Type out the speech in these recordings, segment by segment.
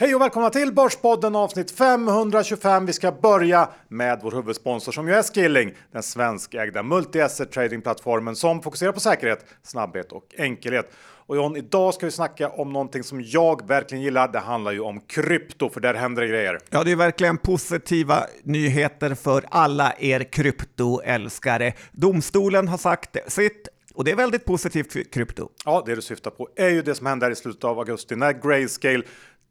Hej och välkomna till Börspodden avsnitt 525. Vi ska börja med vår huvudsponsor som ju är Skilling, den svenskägda multi-asset tradingplattformen som fokuserar på säkerhet, snabbhet och enkelhet. Och John, idag ska vi snacka om någonting som jag verkligen gillar. Det handlar ju om krypto, för där händer det grejer. Ja, det är verkligen positiva nyheter för alla er kryptoälskare. Domstolen har sagt sitt och det är väldigt positivt för krypto. Ja, det du syftar på är ju det som hände här i slutet av augusti när Grayscale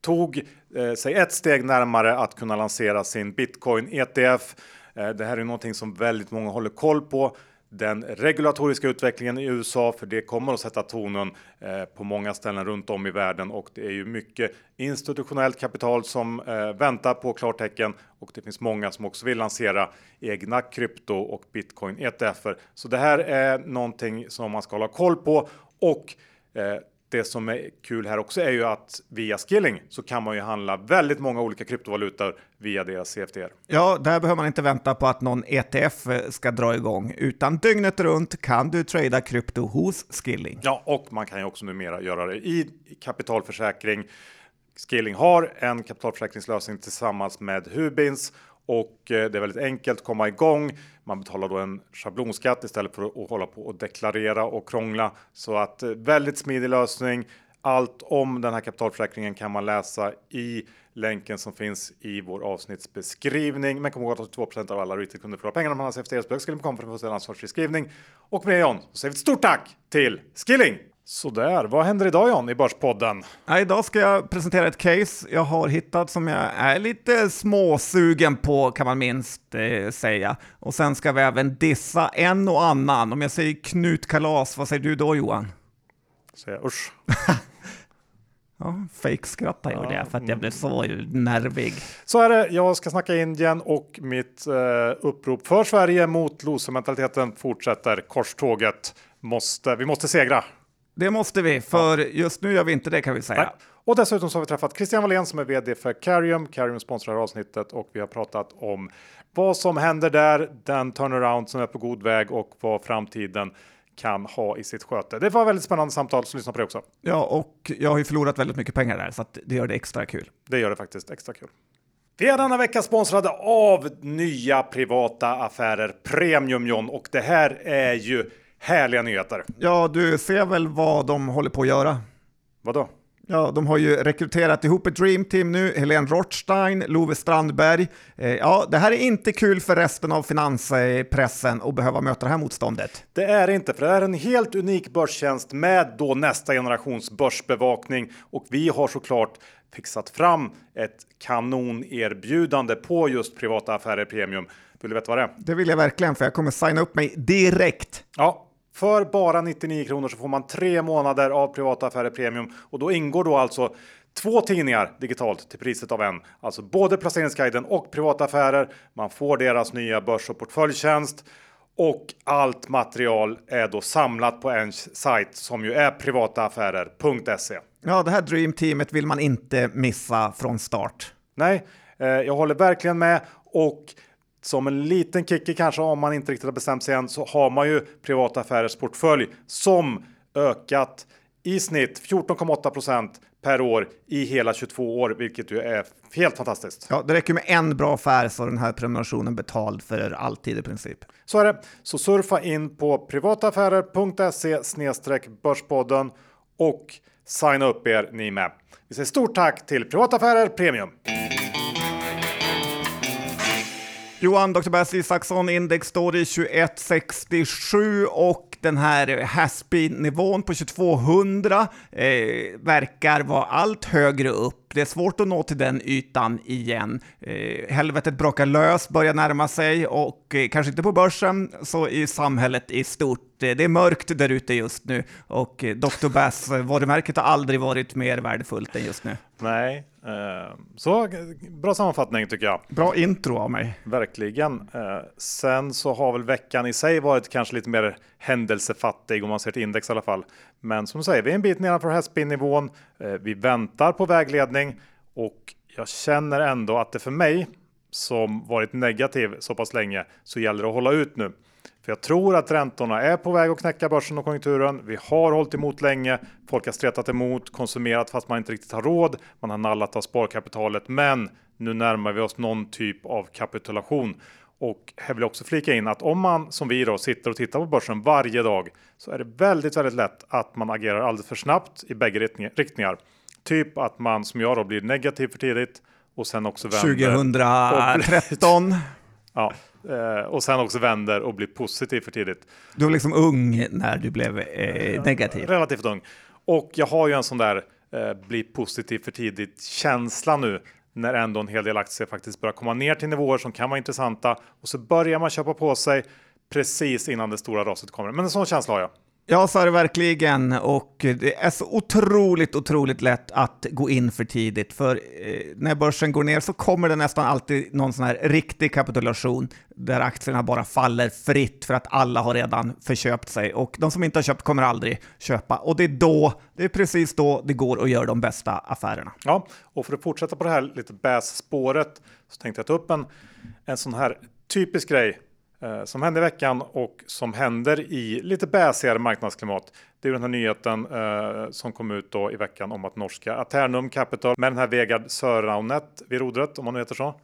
tog eh, sig ett steg närmare att kunna lansera sin bitcoin ETF. Eh, det här är någonting som väldigt många håller koll på. Den regulatoriska utvecklingen i USA, för det kommer att sätta tonen eh, på många ställen runt om i världen och det är ju mycket institutionellt kapital som eh, väntar på klartecken och det finns många som också vill lansera egna krypto och bitcoin ETFer. Så det här är någonting som man ska hålla koll på och eh, det som är kul här också är ju att via Skilling så kan man ju handla väldigt många olika kryptovalutor via deras CFDR. Ja, där behöver man inte vänta på att någon ETF ska dra igång, utan dygnet runt kan du trada krypto hos Skilling. Ja, och man kan ju också numera göra det i kapitalförsäkring. Skilling har en kapitalförsäkringslösning tillsammans med Hubins och eh, det är väldigt enkelt att komma igång. Man betalar då en schablonskatt istället för att hålla på och deklarera och krångla. Så att eh, väldigt smidig lösning. Allt om den här kapitalförsäkringen kan man läsa i länken som finns i vår avsnittsbeskrivning. Men kom ihåg att 82 av alla retailkunder förlorar pengarna om man har CFD-spel. Skilling för att få en ansvarsfri skrivning. Och med det John, så säger vi ett stort tack till Skilling! Sådär, vad händer idag John i Börspodden? Ja, idag ska jag presentera ett case jag har hittat som jag är lite småsugen på kan man minst eh, säga. Och sen ska vi även dissa en och annan. Om jag säger Knutkalas, vad säger du då Johan? Säger usch. Ja, fake-skrattar jag det för att jag blev så nervig. Så är det. Jag ska snacka Indien och mitt eh, upprop för Sverige mot losermentaliteten fortsätter. Korståget måste, vi måste segra. Det måste vi, för just nu gör vi inte det kan vi säga. Nej. Och dessutom så har vi träffat Christian Wallén som är vd för Carium. Carium sponsrar avsnittet och vi har pratat om vad som händer där, den turnaround som är på god väg och vad framtiden kan ha i sitt sköte. Det var väldigt spännande samtal, så lyssna på det också. Ja, och jag har ju förlorat väldigt mycket pengar där, så det gör det extra kul. Det gör det faktiskt extra kul. Vi är denna vecka sponsrade av nya privata affärer Premium John och det här är ju Härliga nyheter. Ja, du ser väl vad de håller på att göra? Vadå? Ja, de har ju rekryterat ihop ett Dream Team nu, Helene Rothstein, Love Strandberg. Eh, ja, det här är inte kul för resten av finanspressen att behöva möta det här motståndet. Det är inte, för det är en helt unik börstjänst med då nästa generations börsbevakning och vi har såklart fixat fram ett kanonerbjudande på just privata affärer premium. Vill du veta vad det är? Det vill jag verkligen, för jag kommer signa upp mig direkt. Ja, för bara 99 kronor så får man tre månader av privata affärer premium och då ingår då alltså två tidningar digitalt till priset av en. Alltså både placeringsguiden och privata affärer. Man får deras nya börs och portföljtjänst och allt material är då samlat på en sajt som ju är privataaffärer.se. Ja, det här Dream Teamet vill man inte missa från start. Nej, eh, jag håller verkligen med och som en liten kicker kanske om man inte riktigt har bestämt sig än så har man ju privata affärers portfölj som ökat i snitt 14,8% per år i hela 22 år, vilket ju är helt fantastiskt. Ja, det räcker med en bra affär så den här prenumerationen betald för alltid i princip. Så är det. Så surfa in på privataffärer.se börspodden och signa upp er ni med. Vi säger stort tack till Privataffärer Premium. Johan, Dr. Bass Isaksson, index står i 2167 och den här Haspi-nivån på 2200 eh, verkar vara allt högre upp. Det är svårt att nå till den ytan igen. Eh, helvetet brakar lös, börjar närma sig och eh, kanske inte på börsen, så i samhället i stort. Eh, det är mörkt där ute just nu och eh, Dr. Bass varumärket har aldrig varit mer värdefullt än just nu. Nej, Eh, så bra sammanfattning tycker jag. Bra intro av mig. Verkligen. Eh, sen så har väl veckan i sig varit kanske lite mer händelsefattig om man ser till index i alla fall. Men som säger, vi är en bit nedanför hästspinnivån. Eh, vi väntar på vägledning och jag känner ändå att det för mig som varit negativ så pass länge så gäller det att hålla ut nu. För jag tror att räntorna är på väg att knäcka börsen och konjunkturen. Vi har hållit emot länge. Folk har stretat emot, konsumerat fast man inte riktigt har råd. Man har nallat av sparkapitalet, men nu närmar vi oss någon typ av kapitulation. Och här vill jag också flika in att om man som vi då sitter och tittar på börsen varje dag så är det väldigt, väldigt lätt att man agerar alldeles för snabbt i bägge riktningar. Typ att man som jag då blir negativ för tidigt och sen också vänder. 2013. ja, eh, och sen också vänder och blir positiv för tidigt. Du var liksom ung när du blev eh, negativ. Relativt ung. Och jag har ju en sån där eh, bli positiv för tidigt känsla nu när ändå en hel del aktier faktiskt börjar komma ner till nivåer som kan vara intressanta och så börjar man köpa på sig precis innan det stora raset kommer. Men en sån känsla har jag. Ja, så är det verkligen och det är så otroligt, otroligt lätt att gå in för tidigt. För eh, när börsen går ner så kommer det nästan alltid någon sån här riktig kapitulation där aktierna bara faller fritt för att alla har redan förköpt sig och de som inte har köpt kommer aldrig köpa. Och det är då, det är precis då det går att göra de bästa affärerna. Ja, och för att fortsätta på det här lite bäs-spåret så tänkte jag ta upp en, en sån här typisk grej som hände i veckan och som händer i lite bäsigare marknadsklimat. Det är den här nyheten eh, som kom ut då i veckan om att norska Aternum Capital med den här Vegard Söraunet vid rodret, om man nu heter så.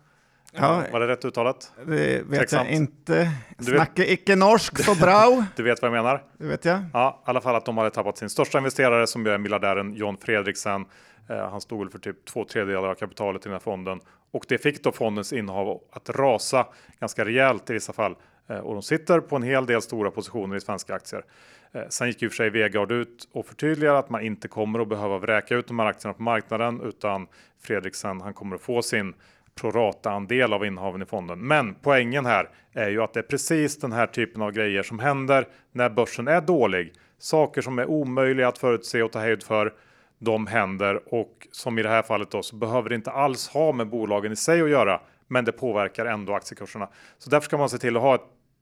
Ja, var det rätt uttalat? Det vet Tveksamt. jag inte. Snackar icke norsk så bra. du vet vad jag menar? Det vet jag. Ja, i alla fall att de hade tappat sin största investerare som är miljardären John Fredriksen. Eh, han stod väl för typ två tredjedelar av kapitalet i den här fonden och det fick då fondens innehav att rasa ganska rejält i vissa fall. Eh, och de sitter på en hel del stora positioner i svenska aktier. Eh, sen gick ju för sig Vegard ut och förtydligade att man inte kommer att behöva vräka ut de här aktierna på marknaden utan Fredriksen han kommer att få sin prorata-andel av innehaven i fonden. Men poängen här är ju att det är precis den här typen av grejer som händer när börsen är dålig. Saker som är omöjliga att förutse och ta höjd för. De händer och som i det här fallet då så behöver det inte alls ha med bolagen i sig att göra, men det påverkar ändå aktiekurserna. Så därför ska man se till att ha ett,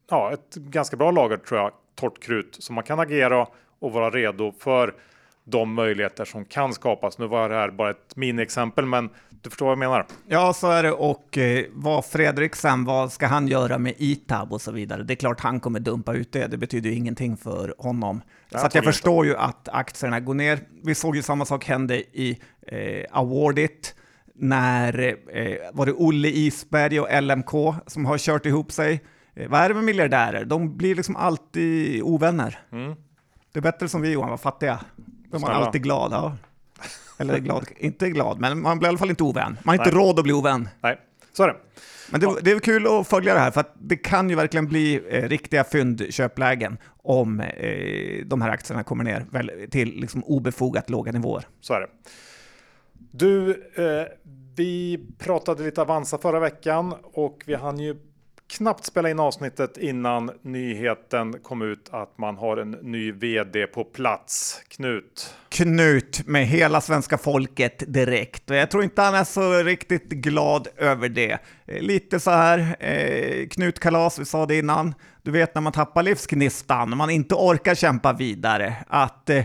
ja, ett ganska bra lager tror jag, torrt krut så man kan agera och vara redo för de möjligheter som kan skapas. Nu var det här bara ett miniexempel, men du förstår vad jag menar? Ja, så är det. Och eh, vad Fredriksen, vad ska han göra med ITAB och så vidare? Det är klart han kommer dumpa ut det. Det betyder ju ingenting för honom. Jag så att jag förstår ju att aktierna går ner. Vi såg ju samma sak hända i eh, Awardit när eh, var det Olle Isberg och LMK som har kört ihop sig. Eh, vad är det med miljardärer? De blir liksom alltid ovänner. Mm. Det är bättre som vi Johan, var fattiga. Då är man alltid glad. Ja. Eller glad, inte glad, men man blir i alla fall inte ovän. Man har inte råd att bli ovän. Nej, så är det. Men det, det, är kul att följa det här, för att det kan ju verkligen bli eh, riktiga fyndköplägen om eh, de här aktierna kommer ner väl, till liksom obefogat låga nivåer. Så är det. Du, eh, vi pratade lite Avanza förra veckan och vi hann ju knappt spela in avsnittet innan nyheten kom ut att man har en ny vd på plats. Knut. Knut med hela svenska folket direkt. Och jag tror inte han är så riktigt glad över det. Eh, lite så här, eh, Knut-kalas, vi sa det innan. Du vet när man tappar livsgnistan, man inte orkar kämpa vidare, att eh,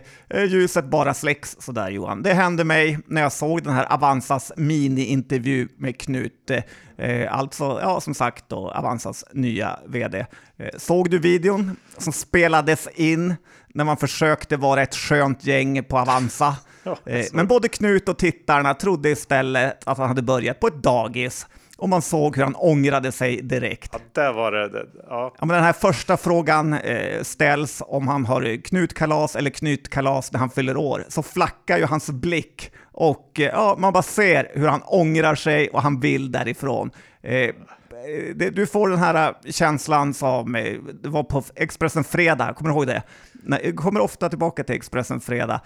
ljuset bara släcks sådär Johan. Det hände mig när jag såg den här Avanzas mini-intervju med Knut. Eh, alltså, ja som sagt då, Avanzas nya vd. Eh, såg du videon som spelades in när man försökte vara ett skönt gäng på Avanza? Ja, men både Knut och tittarna trodde istället att han hade börjat på ett dagis och man såg hur han ångrade sig direkt. Ja, där var det. Ja. ja men den här första frågan eh, ställs om han har knutkalas eller knytkalas när han fyller år, så flackar ju hans blick och eh, ja, man bara ser hur han ångrar sig och han vill därifrån. Eh, det, du får den här känslan som det var på Expressen Fredag, kommer du ihåg det? jag kommer ofta tillbaka till Expressen Fredag.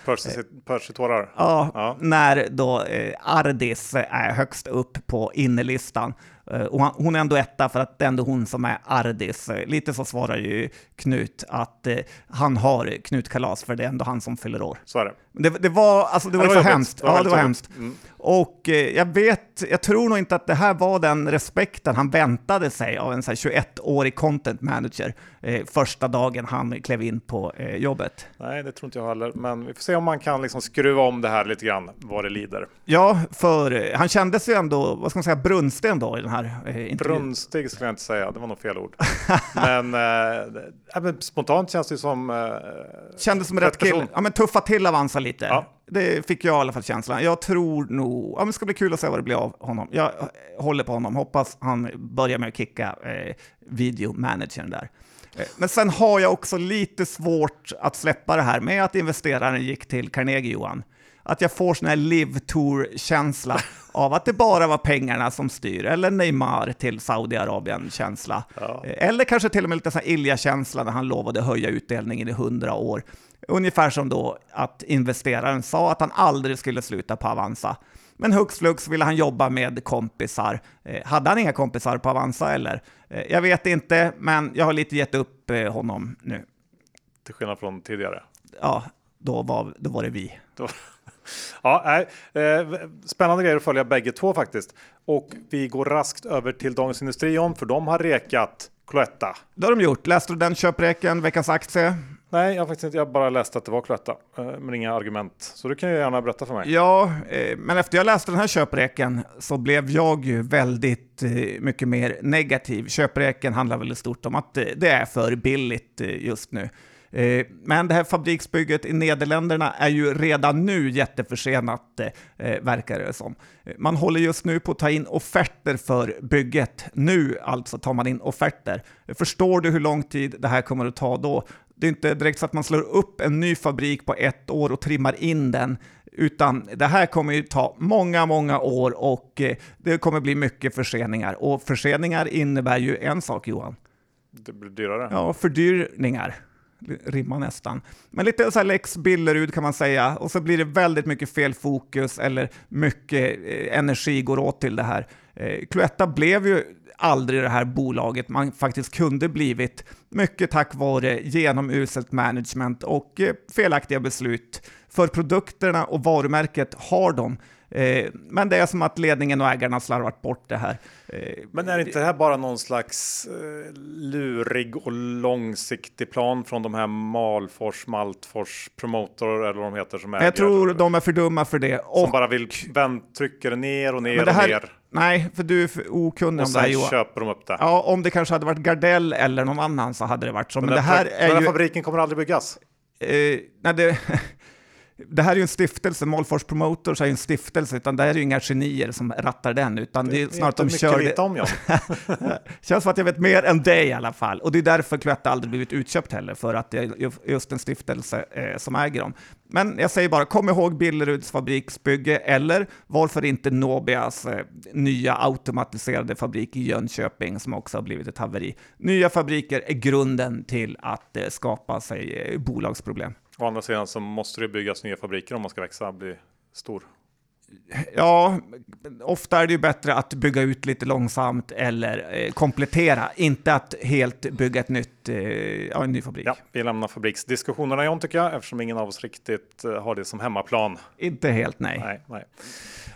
Percy-tårar? Ja, ja, när då eh, Ardis är högst upp på innerlistan. Eh, och hon är ändå etta för att det är ändå hon som är Ardis. Eh, lite så svarar ju Knut att han har Knutkalas för det är ändå han som fyller år. Så är det. Det, det var, alltså, det var, det var så jobbigt. hemskt. Det var ja, det var jobbigt. hemskt. Mm. Och eh, jag vet, jag tror nog inte att det här var den respekten han väntade sig av en så här 21-årig content manager eh, första dagen han klev in på eh, jobbet. Nej, det tror inte jag heller. Men vi får se om man kan liksom skruva om det här lite grann vad det lider. Ja, för eh, han kändes ju ändå, vad ska man säga, brunsten då i den här eh, intervjun. Brunstig skulle jag inte säga, det var nog fel ord. men, eh, spontant känns det som... Eh, Kändes som Rätt rätt kill. person. Ja, men tuffa till Avanza lite. Ja. Det fick jag i alla fall känslan. Jag tror nog, ja men det ska bli kul att se vad det blir av honom. Jag eh, håller på honom, hoppas han börjar med att kicka eh, videomanagern där. Eh, Men sen har jag också lite svårt att släppa det här med att investeraren gick till Carnegie Johan. Att jag får sån här live tour-känsla av att det bara var pengarna som styr, eller Neymar till Saudiarabien-känsla. Ja. Eh, Eller kanske till och med lite sån här Ilja-känsla när han lovade höja utdelningen i hundra år. Ungefär som då att investeraren sa att han aldrig skulle sluta på Avanza. Men hux flux ville han jobba med kompisar. Eh, hade han inga kompisar på Avanza eller? Eh, jag vet inte, men jag har lite gett upp eh, honom nu. till skillnad från tidigare. Ja, då var, då var det vi. Då- Ja, nej, eh, spännande grejer att följa bägge två faktiskt. Och vi går raskt över till Dagens Industri om, för de har rekat Cloetta. Det har de gjort. Läste du den köpreken, veckans aktie? Nej, jag har faktiskt inte, jag bara läst att det var Cloetta, eh, men inga argument. Så du kan ju gärna berätta för mig. Ja, eh, men efter jag läste den här köpreken så blev jag ju väldigt eh, mycket mer negativ. Köpreken handlar väldigt stort om att det är för billigt just nu. Men det här fabriksbygget i Nederländerna är ju redan nu jätteförsenat, verkar det som. Man håller just nu på att ta in offerter för bygget. Nu alltså tar man in offerter. Förstår du hur lång tid det här kommer att ta då? Det är inte direkt så att man slår upp en ny fabrik på ett år och trimmar in den, utan det här kommer ju ta många, många år och eh, det kommer bli mycket förseningar. Och förseningar innebär ju en sak, Johan. Det blir dyrare. Ja, fördyrningar. Rimmar nästan. Men lite så här lex Billerud kan man säga. Och så blir det väldigt mycket fel fokus eller mycket eh, energi går åt till det här. Eh, Cloetta blev ju aldrig det här bolaget man faktiskt kunde blivit. Mycket tack vare genomuselt management och eh, felaktiga beslut. För produkterna och varumärket har de. Eh, men det är som att ledningen och ägarna slarvat bort det här. Eh, Men är inte det här bara någon slags eh, lurig och långsiktig plan från de här Malfors, Maltfors, Promotor eller vad de heter som äger? jag tror de är för dumma för det. Som Och bara vill vänd, trycker ner och ner Men det och här, ner. nej, för du är för okunnig Och om det här sen Johan. köper de upp det. Ja, om det kanske hade varit Gardell eller någon annan så hade det varit så. Men, den det här är den här ju... fabriken kommer aldrig byggas. Eh, nej, det, det här är ju en stiftelse. Malfors Promotors är ju en stiftelse, utan det här är ju inga genier som rattar den, utan det är Vet snarare de kör det. om John. Känns som att jag vet mer än dig i alla fall. Och det är därför Cloetta aldrig blivit utköpt heller, för att det är ju- just en stiftelse eh, som äger dem. Men jag säger bara, kom ihåg Billeruds fabriksbygge, eller varför inte Nobias eh, nya automatiserade fabrik i Jönköping, som också har blivit ett haveri. Nya fabriker är grunden till att eh, skapa sig eh, bolagsproblem. Å andra sidan så måste det byggas nya fabriker om man ska växa och bli stor. Ja, ofta är det ju bättre att bygga ut lite långsamt eller eh, komplettera, inte att helt bygga ett nytt, eh, ja, en ny fabrik. Ja, vi lämnar fabriksdiskussionerna John tycker jag, eftersom ingen av oss riktigt eh, har det som hemmaplan. Inte helt nej. Nej, nej.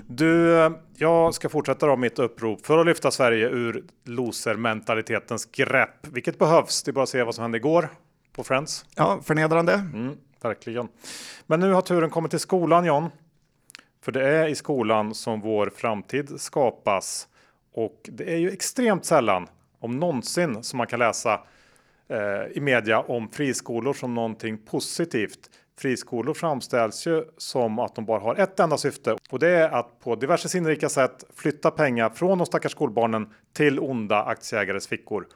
Du, jag ska fortsätta då mitt upprop för att lyfta Sverige ur loser-mentalitetens grepp, vilket behövs. Det är bara att se vad som hände igår på Friends. Ja, förnedrande. Mm, verkligen. Men nu har turen kommit till skolan John. För det är i skolan som vår framtid skapas. Och det är ju extremt sällan, om någonsin, som man kan läsa eh, i media om friskolor som någonting positivt. Friskolor framställs ju som att de bara har ett enda syfte och det är att på diverse sinnrika sätt flytta pengar från de stackars skolbarnen till onda aktieägares fickor.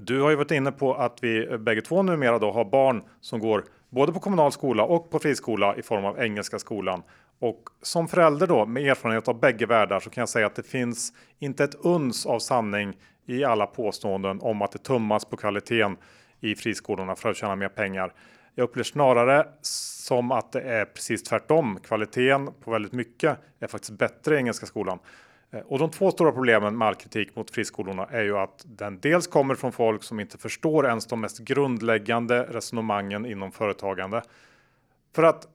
Du har ju varit inne på att vi bägge två numera då har barn som går både på kommunal skola och på friskola i form av Engelska skolan. Och som förälder då med erfarenhet av bägge världar så kan jag säga att det finns inte ett uns av sanning i alla påståenden om att det tummas på kvaliteten i friskolorna för att tjäna mer pengar. Jag upplever snarare som att det är precis tvärtom. Kvaliteten på väldigt mycket är faktiskt bättre i Engelska skolan. Eh, och de två stora problemen med all kritik mot friskolorna är ju att den dels kommer från folk som inte förstår ens de mest grundläggande resonemangen inom företagande. För att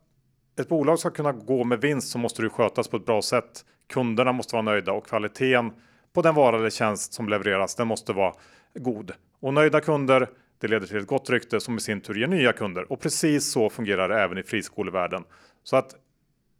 ett bolag ska kunna gå med vinst så måste det skötas på ett bra sätt. Kunderna måste vara nöjda och kvaliteten på den vara eller tjänst som levereras, den måste vara god. Och nöjda kunder, det leder till ett gott rykte som i sin tur ger nya kunder. Och precis så fungerar det även i friskolevärlden. Så att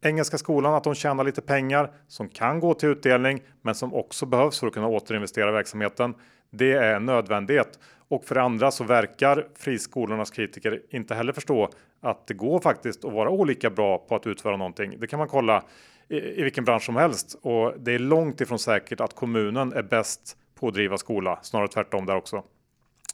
Engelska skolan, att de tjänar lite pengar som kan gå till utdelning, men som också behövs för att kunna återinvestera i verksamheten. Det är en nödvändighet. Och för det andra så verkar friskolornas kritiker inte heller förstå att det går faktiskt att vara olika bra på att utföra någonting. Det kan man kolla i, i vilken bransch som helst och det är långt ifrån säkert att kommunen är bäst på att driva skola, snarare tvärtom där också.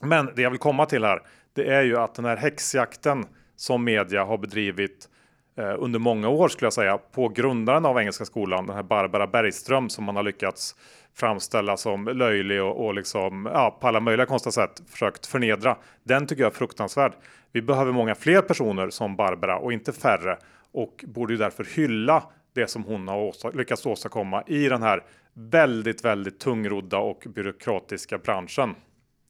Men det jag vill komma till här, det är ju att den här häxjakten som media har bedrivit eh, Eh, under många år skulle jag säga på grundaren av Engelska skolan, den här Barbara Bergström som man har lyckats framställa som löjlig och, och liksom, ja, på alla möjliga konstiga sätt försökt förnedra. Den tycker jag är fruktansvärd. Vi behöver många fler personer som Barbara och inte färre och borde ju därför hylla det som hon har åstad lyckats åstadkomma i den här väldigt, väldigt tungrodda och byråkratiska branschen.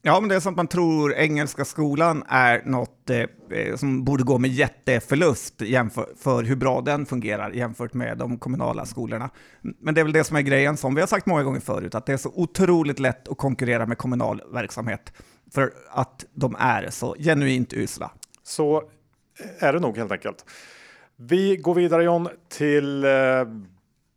Ja, men det är som att man tror engelska skolan är något eh, eh, som borde gå med jätteförlust jämför, för hur bra den fungerar jämfört med de kommunala skolorna. Men det är väl det som är grejen, som vi har sagt många gånger förut, att det är så otroligt lätt att konkurrera med kommunal verksamhet för att de är så genuint usla. Så eh, är det nog helt enkelt. Vi går vidare John till eh,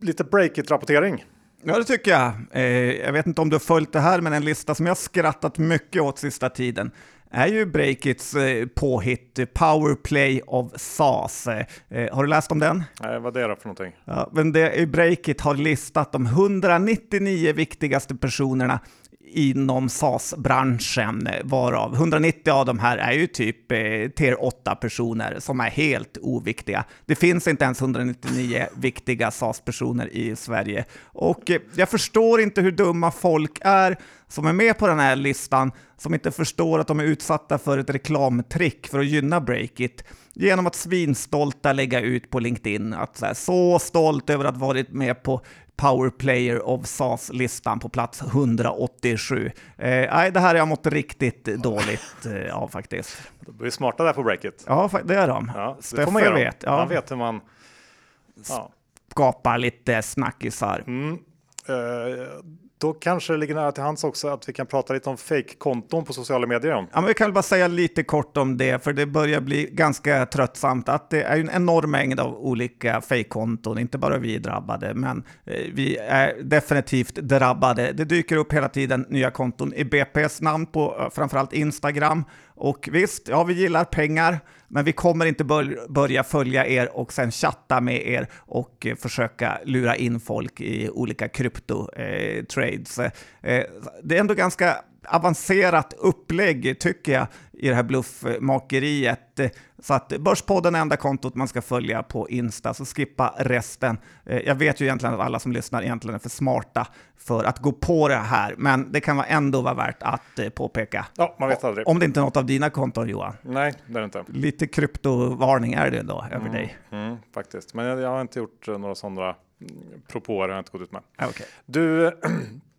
lite breakit-rapportering. Ja, det tycker jag. Eh, jag vet inte om du har följt det här, men en lista som jag skrattat mycket åt sista tiden är ju Breakits eh, påhitt Powerplay of SAS. Eh, har du läst om den? Nej, vad är det för någonting? Ja, men det, Breakit har listat de 199 viktigaste personerna inom SAS-branschen, varav 190 av de här är ju typ eh, tier 8 personer som är helt oviktiga. Det finns inte ens 199 viktiga SAS-personer i Sverige. Och eh, jag förstår inte hur dumma folk är som är med på den här listan, som inte förstår att de är utsatta för ett reklamtrick för att gynna Breakit genom att svinstolta lägga ut på LinkedIn att så, här, så stolt över att varit med på Power Player of SAS-listan på plats 187. Eh, nej, det här har jag mått riktigt dåligt eh, av faktiskt. De är smarta där på breaket. Ja, det är de. Ja, göra. vet. Ja. Man vet hur man... Ja. Skapar lite snackisar. Mm. Uh, då kanske det ligger nära till hands också att vi kan prata lite om fake-konton på sociala medier. Ja, men vi kan väl bara säga lite kort om det, för det börjar bli ganska tröttsamt att det är en enorm mängd av olika fake-konton, inte bara vi är drabbade, men eh, vi är definitivt drabbade. Det dyker upp hela tiden nya konton i BPs namn på eh, framförallt Instagram och visst, ja, vi gillar pengar, men vi kommer inte bör börja följa er och sen chatta med er och eh, försöka lura in folk i olika krypto-trades. Eh, eh, det är ändå ganska avancerat upplägg tycker jag i det här bluffmakeriet. Så att Börspodden är enda kontot man ska följa på Insta, så skippa resten. Eh, jag vet ju egentligen att alla som lyssnar egentligen är för smarta för att gå på det här, men det kan ändå vara värt att eh, påpeka. Ja, man vet aldrig. Om det inte är något av dina konton, Johan. Nej, det är det inte. Lite kryptovarning är det då över mm, dig. Mm, faktiskt, men jag, jag, har inte gjort några sådana propåer, jag har inte gått ut med. Okay. Du,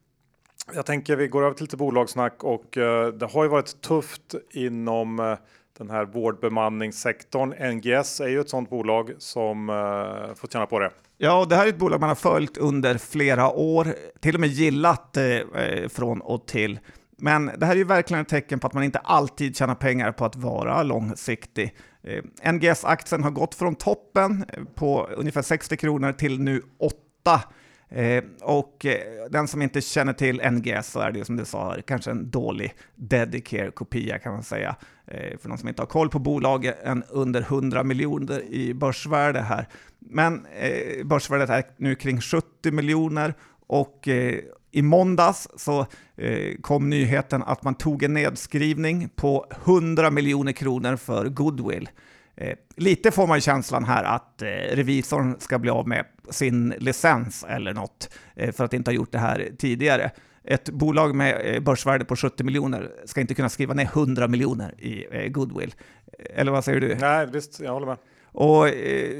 Jag tänker vi går över till lite bolagssnack och eh, det har ju varit tufft inom eh, den här vårdbemanningssektorn. NGS är ju ett sådant bolag som eh, fått känna på det. Ja, och det här är ett bolag man har följt under flera år, till och med gillat eh, eh från och till. Men det här är ju verkligen ett tecken på att man inte alltid tjänar pengar på att vara långsiktig. Eh, NGS-aktien har gått från toppen på ungefär 60 kronor till nu 8 Eh, och eh, den som inte känner till NGS så är det ju som du sa, kanske en dålig Dedicare-kopia kan man säga. Eh, för någon som inte har koll på bolaget, en under 100 miljoner i börsvärde här. Men eh, börsvärdet är nu kring 70 miljoner och eh, i måndags så eh, kom nyheten att man tog en nedskrivning på 100 miljoner kronor för goodwill. Eh, lite får man känslan här att eh, revisorn ska bli av med sin licens eller något eh, för att inte ha gjort det här tidigare. Ett bolag med börsvärde på 70 miljoner ska inte kunna skriva ner 100 miljoner i goodwill. Eller vad säger du? Nej, visst, jag håller med. Och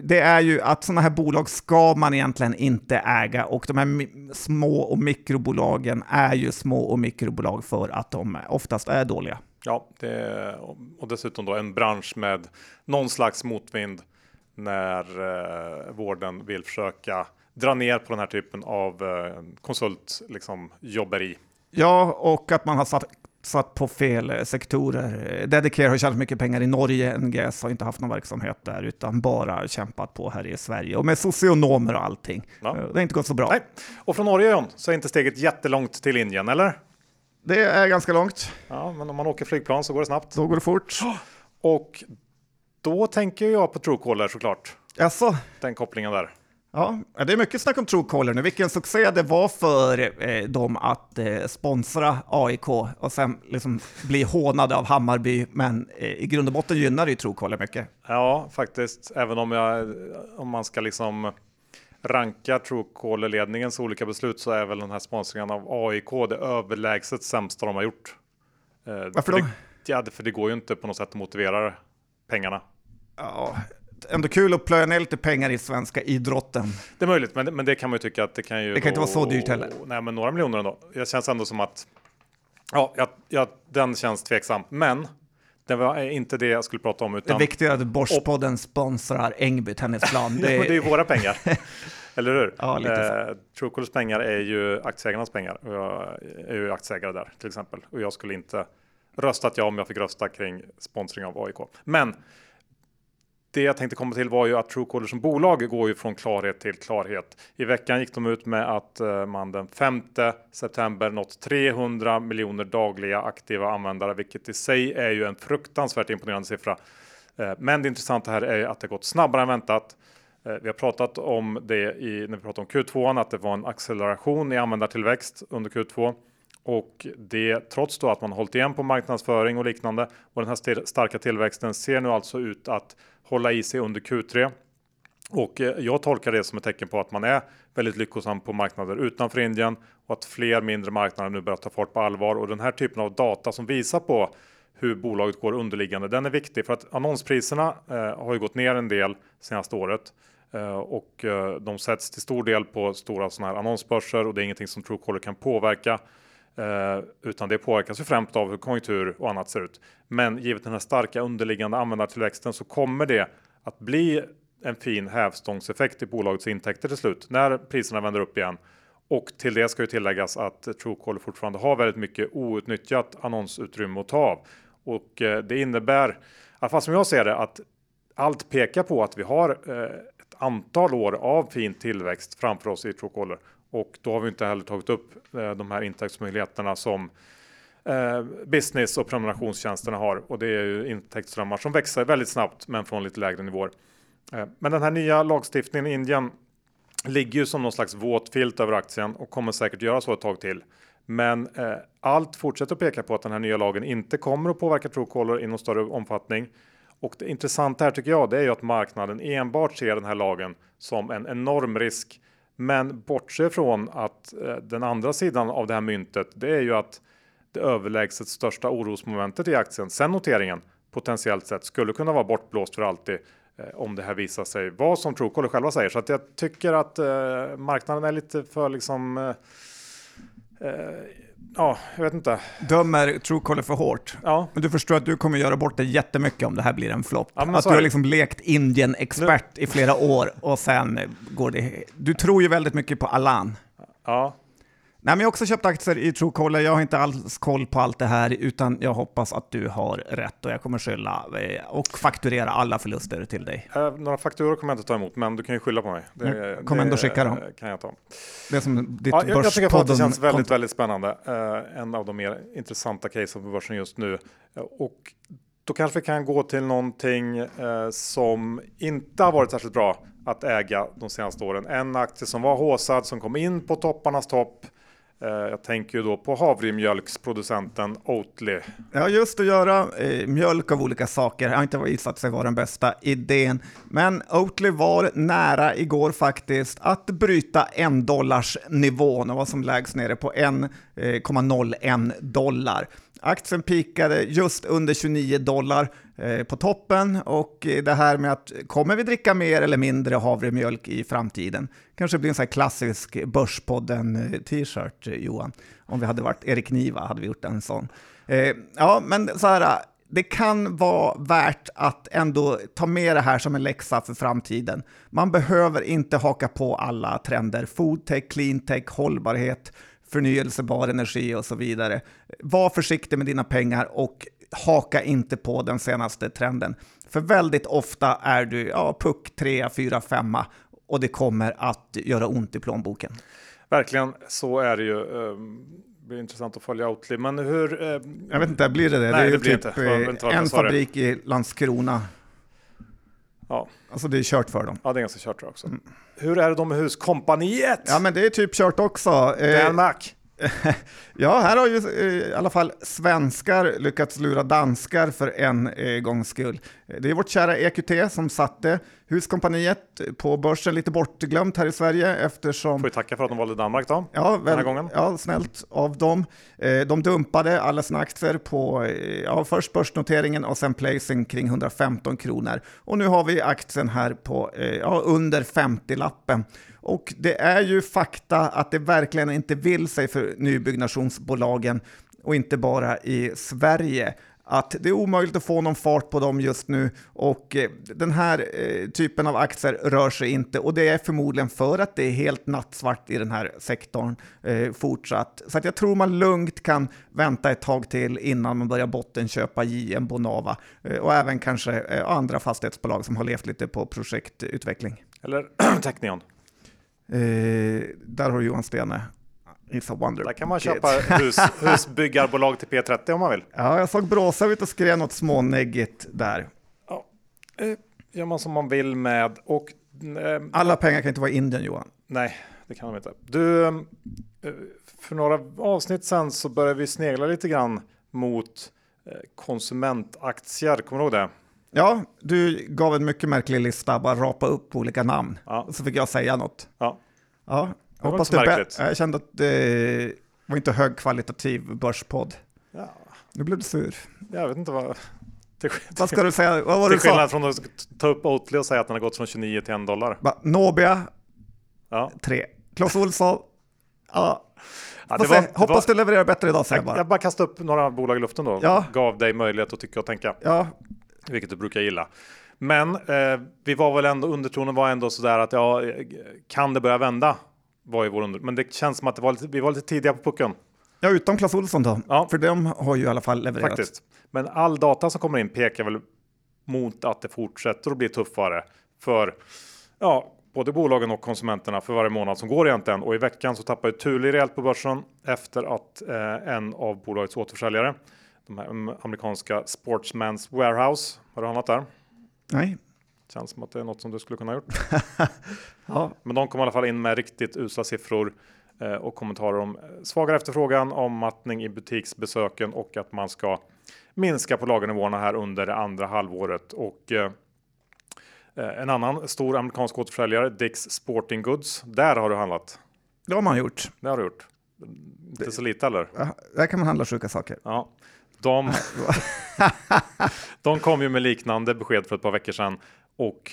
det är ju att sådana här bolag ska man egentligen inte äga och de här små och mikrobolagen är ju små och mikrobolag för att de oftast är dåliga. Ja, det, och dessutom då en bransch med någon slags motvind. när eh, vården vill försöka dra ner på den här typen av eh, konsult liksom, jobberi. Ja, och att man har satt, satt på fel eh, sektorer. Dedicare har tjänat mycket pengar i Norge, NGS har inte haft någon verksamhet där, utan bara kämpat på här i Sverige. Och med socionomer och allting. Ja. Det har inte gått så bra. Nej. Och från Norge John, så är inte steget jättelångt till Indien, eller? Det är ganska långt. Ja, men om man åker flygplan så går det snabbt. Då går det fort. Och då tänker jag på Truecaller såklart. Alltså, Den kopplingen där. ja, det är mycket snack om Truecaller nu. Vilken succé det var för eh, dem att eh, sponsra AIK och sen liksom bli hånade av Hammarby. Men eh, i grund och botten gynnar det ju Truecaller mycket. Ja, faktiskt. Även om, jag, om man ska liksom ranka Truecaller-ledningens olika beslut så är väl den här sponsringen av AIK det överlägset sämsta de har gjort. Eh, Varför för då? Det, ja, för det går ju inte på något sätt att motivera pengarna. Ja, ändå kul att plöja ner lite pengar i svenska idrotten. Det är möjligt, men, det- men det kan man ju tycka att det kan ju... Det kan inte vara så dyrt heller. Nej, men några miljoner ändå. Det känns ändå som att... Ja, ja, ja den känns tveksam. Men det var inte det jag skulle prata om. Det är Utan, viktigare att Borspodden sponsrar Ängby tennisplan. det, är, det är Det, våra pengar. Eller hur? Ja, eh, Truecallers pengar är ju aktieägarnas pengar. Och jag är ju aktieägare där till exempel. Och jag skulle inte röstat ja om jag fick rösta kring sponsring av AIK. Men det jag tänkte komma till var ju att Truecaller som bolag går ju från klarhet till klarhet. I veckan gick de ut med att eh, man den 5 september nått 300 miljoner dagliga aktiva användare, vilket i sig är ju en fruktansvärt imponerande siffra. Eh, men det intressanta här är att det gått snabbare än väntat. Eh, vi har pratat om det i, när vi pratade om Q2, att det var en acceleration i användartillväxt under Q2. Och det trots då att man hållit igen på marknadsföring och liknande. Och den här starka tillväxten ser nu alltså ut att hålla i sig under Q3. Och eh, jag tolkar det som ett tecken på att man är väldigt lyckosam på marknader utanför Indien och att fler mindre marknader nu börjar ta fart på allvar. Och den här typen av data som visar på hur bolaget går underliggande, den är viktig för att annonspriserna eh, har ju gått ner en del senaste året. Eh, och eh, de sätts till stor del på stora sådana här annonsbörser och det är ingenting som Truecaller kan påverka. Eh, utan det påverkas ju främst av hur konjunktur och annat ser ut. Men givet den här starka underliggande användartillväxten så kommer det att bli en fin hävstångseffekt i bolagets intäkter till slut när priserna vänder upp igen. Och till det ska ju tilläggas att Truecaller fortfarande har väldigt mycket outnyttjat annonsutrymme att ta av. Och eh, det innebär, i alla fall som jag ser det, att allt pekar på att vi har eh, ett antal år av fin tillväxt framför oss i Truecaller. Och då har vi inte heller tagit upp eh, de här intäktsmöjligheterna som eh, business och prenumerationstjänsterna har. Och det är ju intäktsströmmar som växer väldigt snabbt men från lite lägre nivåer. Eh, men den här nya lagstiftningen i Indien ligger ju som någon slags våt filt över aktien och kommer säkert göra så ett tag till. Men eh, allt fortsätter att peka på att den här nya lagen inte kommer att påverka Truecaller i någon större omfattning. Och det intressanta här tycker jag, det är ju att marknaden enbart ser den här lagen som en enorm risk. Men bortse från att eh, den andra sidan av det här myntet, det är ju att det överlägset största orosmomentet i aktien sen noteringen potentiellt sett skulle kunna vara bortblåst för alltid eh, om det här visar sig vara som Truecaller själva säger. Så att jag tycker att eh, marknaden är lite för liksom eh, eh ja, jag vet inte. dömer Truecaller för hårt. Ja, Men du förstår att du kommer göra bort det jättemycket om det här blir en flopp. Ja, att du har liksom lekt Indien-expert i flera år och sen går det... Du tror ju väldigt mycket på Alan. ja, Nej, men jag har också köpt aktier i Truecaller. Jag har inte alls koll på allt det här, utan jag hoppas att du har rätt och jag kommer skylla eh, och fakturera alla förluster till dig. eh, några fakturor kommer jag inte ta emot, men du kan ju skylla på mig. Jag kommer ändå skicka dem. kan jag ta. Det är som ditt Ja, jag, jag tycker att det känns väldigt, väldigt spännande. Eh, en av de mer intressanta casen på börsen just nu. Och då kanske vi kan gå till någonting eh, som inte har varit särskilt bra att äga de senaste åren. En aktie som var håsad, som kom in på topparnas topp. Eh, jag tänker ju då på havremjölksproducenten Oatly. Ja, just att göra eh, mjölk av olika saker har inte visat sig vara den bästa idén. Men Oatly var nära igår faktiskt att bryta en dollars nivån och var som lägst nere på 1,01 eh, dollar. Aktien pikade just under 29 dollar Eh, på toppen och det här med att kommer vi dricka mer eller mindre havremjölk i framtiden? Kanske blir en sån här klassisk Börspodden-t-shirt, eh, eh, Johan. Om vi hade varit Erik Niva hade vi gjort en sån. Ja, men så här, det kan vara värt att ändå ta med det här som en läxa för framtiden. Man behöver inte haka på alla trender, foodtech, cleantech, hållbarhet, förnyelsebar energi och så vidare. Var försiktig med dina pengar och haka inte på den senaste trenden. För väldigt ofta är du ja, puck 3, 4, 5 och det kommer att göra ont i plånboken. Verkligen, så är det ju. Ehm, det blir intressant att följa Oatly, men hur? Eh... Jag vet inte, blir det det? Nej, det det blir typ inte. inte en fabrik i Landskrona. Ja. Alltså det är kört för dem. Ja, det är ganska kört också. Mm. Hur är det då med huskompaniet? Ja, men det är typ kört också. Eh, Dan Mac. ja, här har ju eh, i alla fall svenskar lyckats lura danskar för en eh, gångs skull. Det är vårt kära EQT som satte Huskompaniet på börsen, lite bortglömt här i Sverige eftersom... Får vi tacka för att de valde Danmark då, ja, väl, den här gången. Ja, snällt av dem. Eh, de dumpade alla sina aktier på ja, först börsnoteringen och sen placing kring 115 kronor. Och nu har vi aktien här på ja, under 50-lappen. Och det är ju fakta att det verkligen inte vill sig för nybyggnationsbolagen och inte bara i Sverige att det är omöjligt att få någon fart på dem just nu och eh, den här eh, typen av aktier rör sig inte och det är förmodligen för att det är helt nattsvart i den här sektorn eh, fortsatt. Så att jag tror man lugnt kan vänta ett tag till innan man börjar bottenköpa JM Bonava och även kanske andra fastighetsbolag som har levt lite på projektutveckling. Eller Technion. Eh, där har du Johan Stene. It's a wonder. Där kan man köpa hus, husbyggarbolag till P30 om man vill. Ja, jag såg Bråsa ut och skrev något småneggigt där. Ja, eh, gör man som man vill med. Och, eh, Alla pengar kan inte vara i Indien Johan. Nej, det kan de inte. Du, eh, för några avsnitt sen så började vi snegla lite grann mot eh, konsumentaktier. Kommer du ihåg det? Ja, du gav en mycket märklig lista, bara rapa upp olika namn. Ja. Så fick jag säga något. Ja. Ja, jag hoppas det Jag kände att det var inte högkvalitativ börspodd. Ja. Nu blev du sur. Jag vet inte vad... Till, vad ska du säga? Vad var till skillnad från att ta upp Oatly och säga att den har gått från 29 till 1 dollar. Ba, Nobia, ja. 3. Clas Ohlson, ja. Ja, var, Hoppas var, du levererar bättre idag säger jag bara. Jag bara kastade upp några bolag i luften då. Ja. Gav dig möjlighet att tycka och tänka. Ja. Vilket du brukar gilla. Men eh, vi var väl ändå, undertonen var ändå sådär att ja, kan det börja vända? Var ju vår under, men det känns som att det var lite, vi var lite tidiga på pucken. Ja, utom Clas Olsson då. Ja. För de har ju i alla fall levererat. Faktiskt. Men all data som kommer in pekar väl mot att det fortsätter att bli tuffare för ja, både bolagen och konsumenterna för varje månad som går egentligen. Och i veckan så tappar ju Thule rejält på börsen efter att eh, en av bolagets återförsäljare, de här amerikanska Sportsmans Warehouse, har du handlat där? Nej. Känns som att det är något som du skulle kunna ha gjort. ja. Men de kom i alla fall in med riktigt usla siffror eh, och kommentarer om svagare efterfrågan, ommattning i butiksbesöken och att man ska minska på lagernivåerna här under det andra halvåret. Och eh, eh en annan stor amerikansk återförsäljare, Dicks Sporting Goods. Där har du handlat. Det har man gjort. Det har du gjort. Inte så lite eller? Där kan man handla sjuka saker. Ja. De, de kom ju med liknande besked för ett par veckor sedan och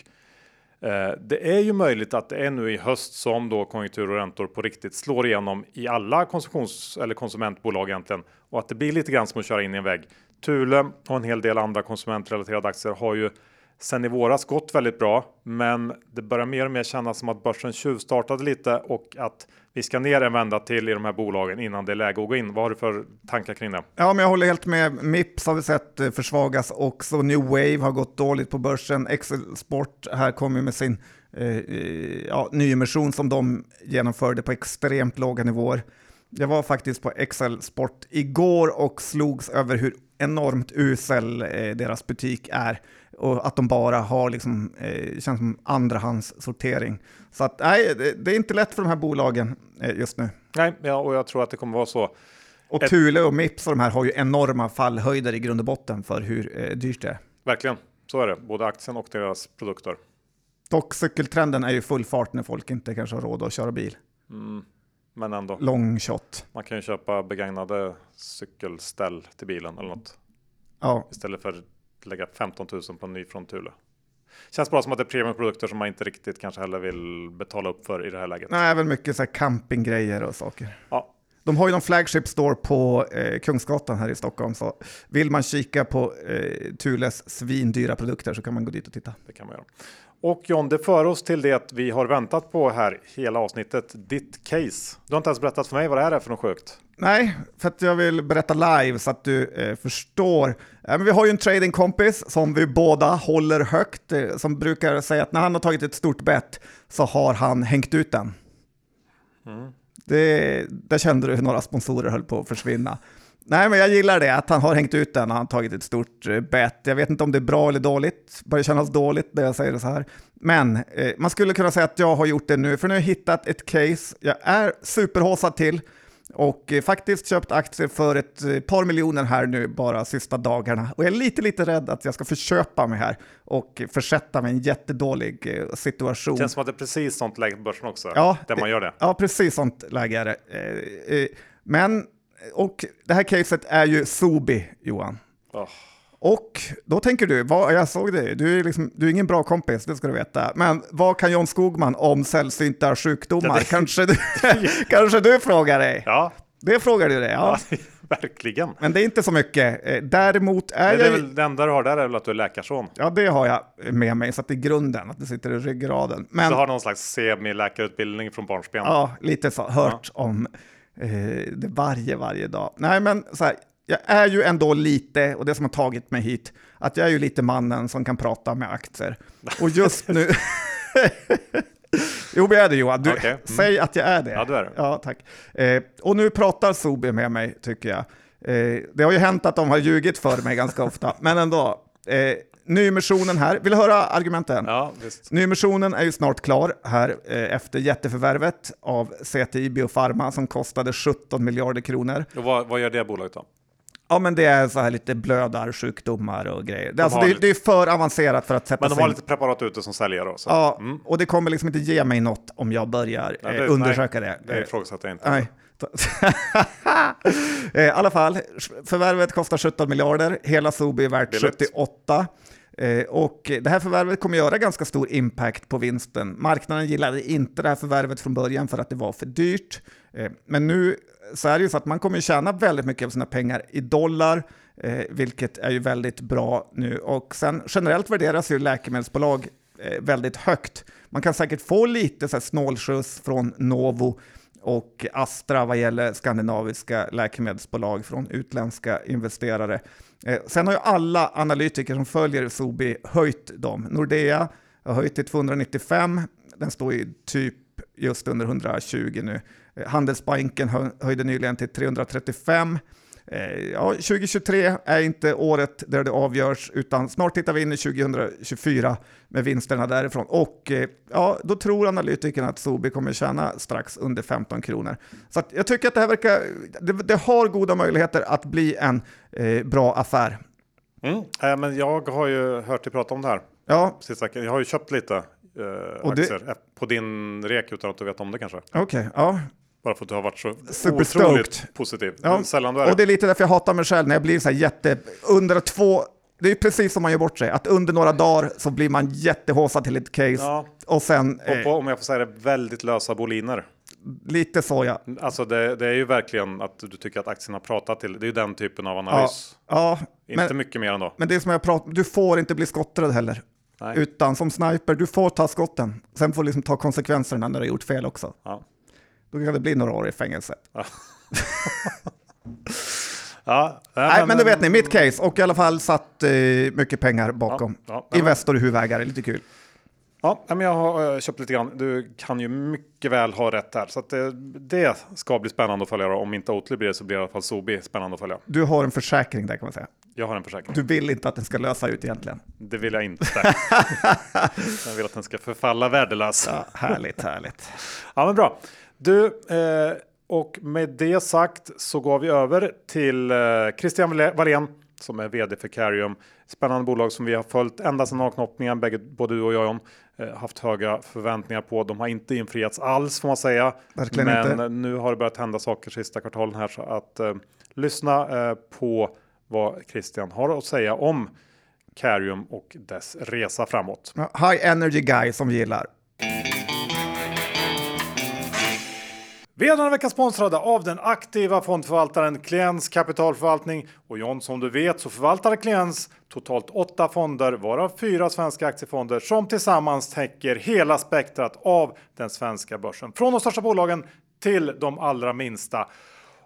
eh, det är ju möjligt att det är nu i höst som då konjunktur och räntor på riktigt slår igenom i alla konsumtions eller konsumentbolag egentligen och att det blir lite grann som att köra in i en vägg. Thule och en hel del andra konsumentrelaterade aktier har ju sen i våras gått väldigt bra, men det börjar mer och mer kännas som att börsen tjuvstartade lite och att vi ska ner en vända till i de här bolagen innan det är läge att gå in. Vad har du för tankar kring det? Ja, men jag håller helt med. Mips har vi sett eh, försvagas också. New Wave har gått dåligt på börsen. Excel Sport här kommer med sin eh, eh, ja, nyemission som de genomförde på extremt låga nivåer. Jag var faktiskt på Excel Sport igår och slogs över hur enormt usel eh, deras butik är och att de bara har liksom, eh, känns som andrahandssortering. Så att nej, det, det, är inte lätt för de här bolagen eh, just nu. Nej, ja, och jag tror att det kommer vara så. Och Ett... Thule och Mips och de här har ju enorma fallhöjder i grund och botten för hur eh, dyrt det är. Verkligen, så är det, både aktien och deras produkter. Dock cykeltrenden är ju full fart när folk inte kanske har råd att köra bil. Mm, men ändå. Long shot. Man kan ju köpa begagnade cykelställ till bilen eller något. Ja. Istället för lägga 15 000 på en ny från Thule. Känns bara som att det är premiumprodukter som man inte riktigt kanske heller vill betala upp för i det här läget. Nej, även mycket så här campinggrejer och saker. Ja. De har ju någon flagship store på eh, Kungsgatan här i Stockholm, så vill man kika på eh, Thules svindyra produkter så kan man gå dit och titta. Det kan man göra. Och John, det för oss till det vi har väntat på här hela avsnittet, ditt case. Du har inte ens berättat för mig vad det här är för något sjukt. Nej, för att jag vill berätta live så att du eh, förstår. Eh, men vi har ju en tradingkompis som vi båda håller högt, eh, som brukar säga att när han har tagit ett stort bett så har han hängt ut den. Mm. Det, där kände du hur några sponsorer höll på att försvinna. Nej, men jag gillar det, att han har hängt ut den och han tagit ett stort eh, bett. Jag vet inte om det är bra eller dåligt, börjar kännas dåligt när jag säger det så här. Men eh, man skulle kunna säga att jag har gjort det nu, för nu har jag hittat ett case jag är superhåsad till och eh, faktiskt köpt aktier för ett eh, par miljoner här nu bara sista dagarna. Och jag är lite, lite rädd att jag ska förköpa mig här och försätta mig i en jättedålig eh, situation. Det känns som att det är precis sånt läge på börsen också, ja, där man gör det. Ja, precis sånt läge är det. Men, och det här caset är ju Sobi, Johan. Oh. Och då tänker du, vad, jag såg det, du är, liksom, du är ingen bra kompis, det ska du veta. Men vad kan John Skogman om sällsynta sjukdomar? Det, kanske, du, kanske du frågar dig? Ja. Det frågar du dig, ja. ja. Verkligen. Men det är inte så mycket. Eh, däremot är det jag... Är väl, det enda du har där är väl att du är läkarson? Ja, det har jag med mig, så att det är grunden, att det sitter i ryggraden. Men... Så har någon slags semi-läkarutbildning från barnsben? Ja, lite så. Hört ja. om det varje, varje dag. Nej, men så här, jag är ju ändå lite, och det som har tagit mig hit, att jag är ju lite mannen som kan prata med aktier. Och just nu... jo, jag är det Johan. Du, okay. mm. Säg att jag är det. Ja, du är det. Ja, tack. Eh, och nu pratar Sobi med mig, tycker jag. Eh, det har ju hänt att de har ljugit för mig ganska ofta, men ändå. Eh, nyemissionen här, vill du höra argumenten? Ja, visst. Nyemissionen är ju snart klar här eh, efter jätteförvärvet av CTI Biofarma som kostade 17 miljarder kronor. Och vad, vad gör det bolaget då? Ja, men det är så här lite blödarsjukdomar och grejer. Det, alltså, det, lite... det, är för avancerat för att sätta Men de har lite preparat ute som säljer då? Så. Ja, mm. och det kommer liksom inte ge mig något om jag börjar det, eh, undersöka nej, det. Det ifrågasätter jag inte. Nej. Eh, I alla fall, förvärvet kostar 17 miljarder, hela Sobi är värt Billigt. 78. Eh, och det här förvärvet kommer göra ganska stor impact på vinsten. Marknaden gillade inte det här förvärvet från början för att det var för dyrt. Eh, men nu så är det ju så att man kommer tjäna väldigt mycket av sina pengar i dollar, eh, vilket är ju väldigt bra nu. Och sen generellt värderas ju läkemedelsbolag väldigt högt. Man kan säkert få lite så här snålskjuts från Novo och Astra vad gäller skandinaviska läkemedelsbolag från utländska investerare. Eh, sen har ju alla analytiker som följer Sobi höjt dem. Nordea har höjt till 295, den står ju typ just under 120 nu. Eh, Handelsbanken höjde nyligen till 335. Eh, ja, 2023 är inte året där det avgörs, utan snart tittar vi in i 2024 med vinsterna därifrån. Och eh, ja, då tror analytikerna att Sobi kommer tjäna strax under 15 kronor. Så jag tycker att det här verkar, det, det har goda möjligheter att bli en eh, bra affär. Mm. Äh, men jag har ju hört dig prata om det här. Ja. Jag har ju köpt lite eh, aktier det... på din rek utan att du vet om det kanske. Okej, okay, ja. Bara för att du har varit så otroligt positiv. Ja. Sällan du är Och det är lite därför jag hatar mig själv när jag blir så här jätte... Under två... Det är precis som man gör bort sig, att under några dagar så blir man jättehåsad till ett case. Ja. Och sen... Och på, eh, om jag får säga det, väldigt lösa boliner. Lite så ja. Alltså det, det, är ju verkligen att du tycker att aktierna pratar till. Det är ju den typen av analys. Ja, ja inte men, mycket mer ändå. Men det som jag pratar du får inte bli skottrad heller. Nej. Utan som sniper, du får ta skotten. Sen får du liksom ta konsekvenserna när du har gjort fel också. Ja. Då kan det bli några år i fängelse. Ja. ja, nej, men, då vet ni, mitt case och i alla fall satt eh, mycket pengar bakom. Ja, ja, Investor i huvudägare, lite kul. Ja, men jag har eh, köpt lite grann. Du kan ju mycket väl ha rätt här. Så det, det ska bli spännande att följa. Om inte Oatly blir det så blir det i alla fall Sobi spännande att följa. Du har en försäkring där kan man säga. Jag har en försäkring. Du vill inte att den ska lösa ut egentligen? Det vill jag inte. jag vill att den ska förfalla värdelös. Ja, härligt, härligt. Ja, men bra. Du, eh, och med det sagt så går vi över till eh, Christian Wallén som är vd för Carium. Spännande bolag som vi har följt ända sedan avknoppningen, bägge, både du och jag John. Eh, haft höga förväntningar på. De har inte infriats alls får man säga. Verkligen Men inte. nu har det börjat hända saker sista kvartalen här så att eh, lyssna eh, på vad Christian har att säga om Carium och dess resa framåt. High energy guy som vi gillar. Vi är denna vecka sponsrade av den aktiva fondförvaltaren Kliens kapitalförvaltning. Och John, som du vet så förvaltar Kliens totalt åtta fonder, varav fyra svenska aktiefonder som tillsammans täcker hela spektrat av den svenska börsen. Från de största bolagen till de allra minsta.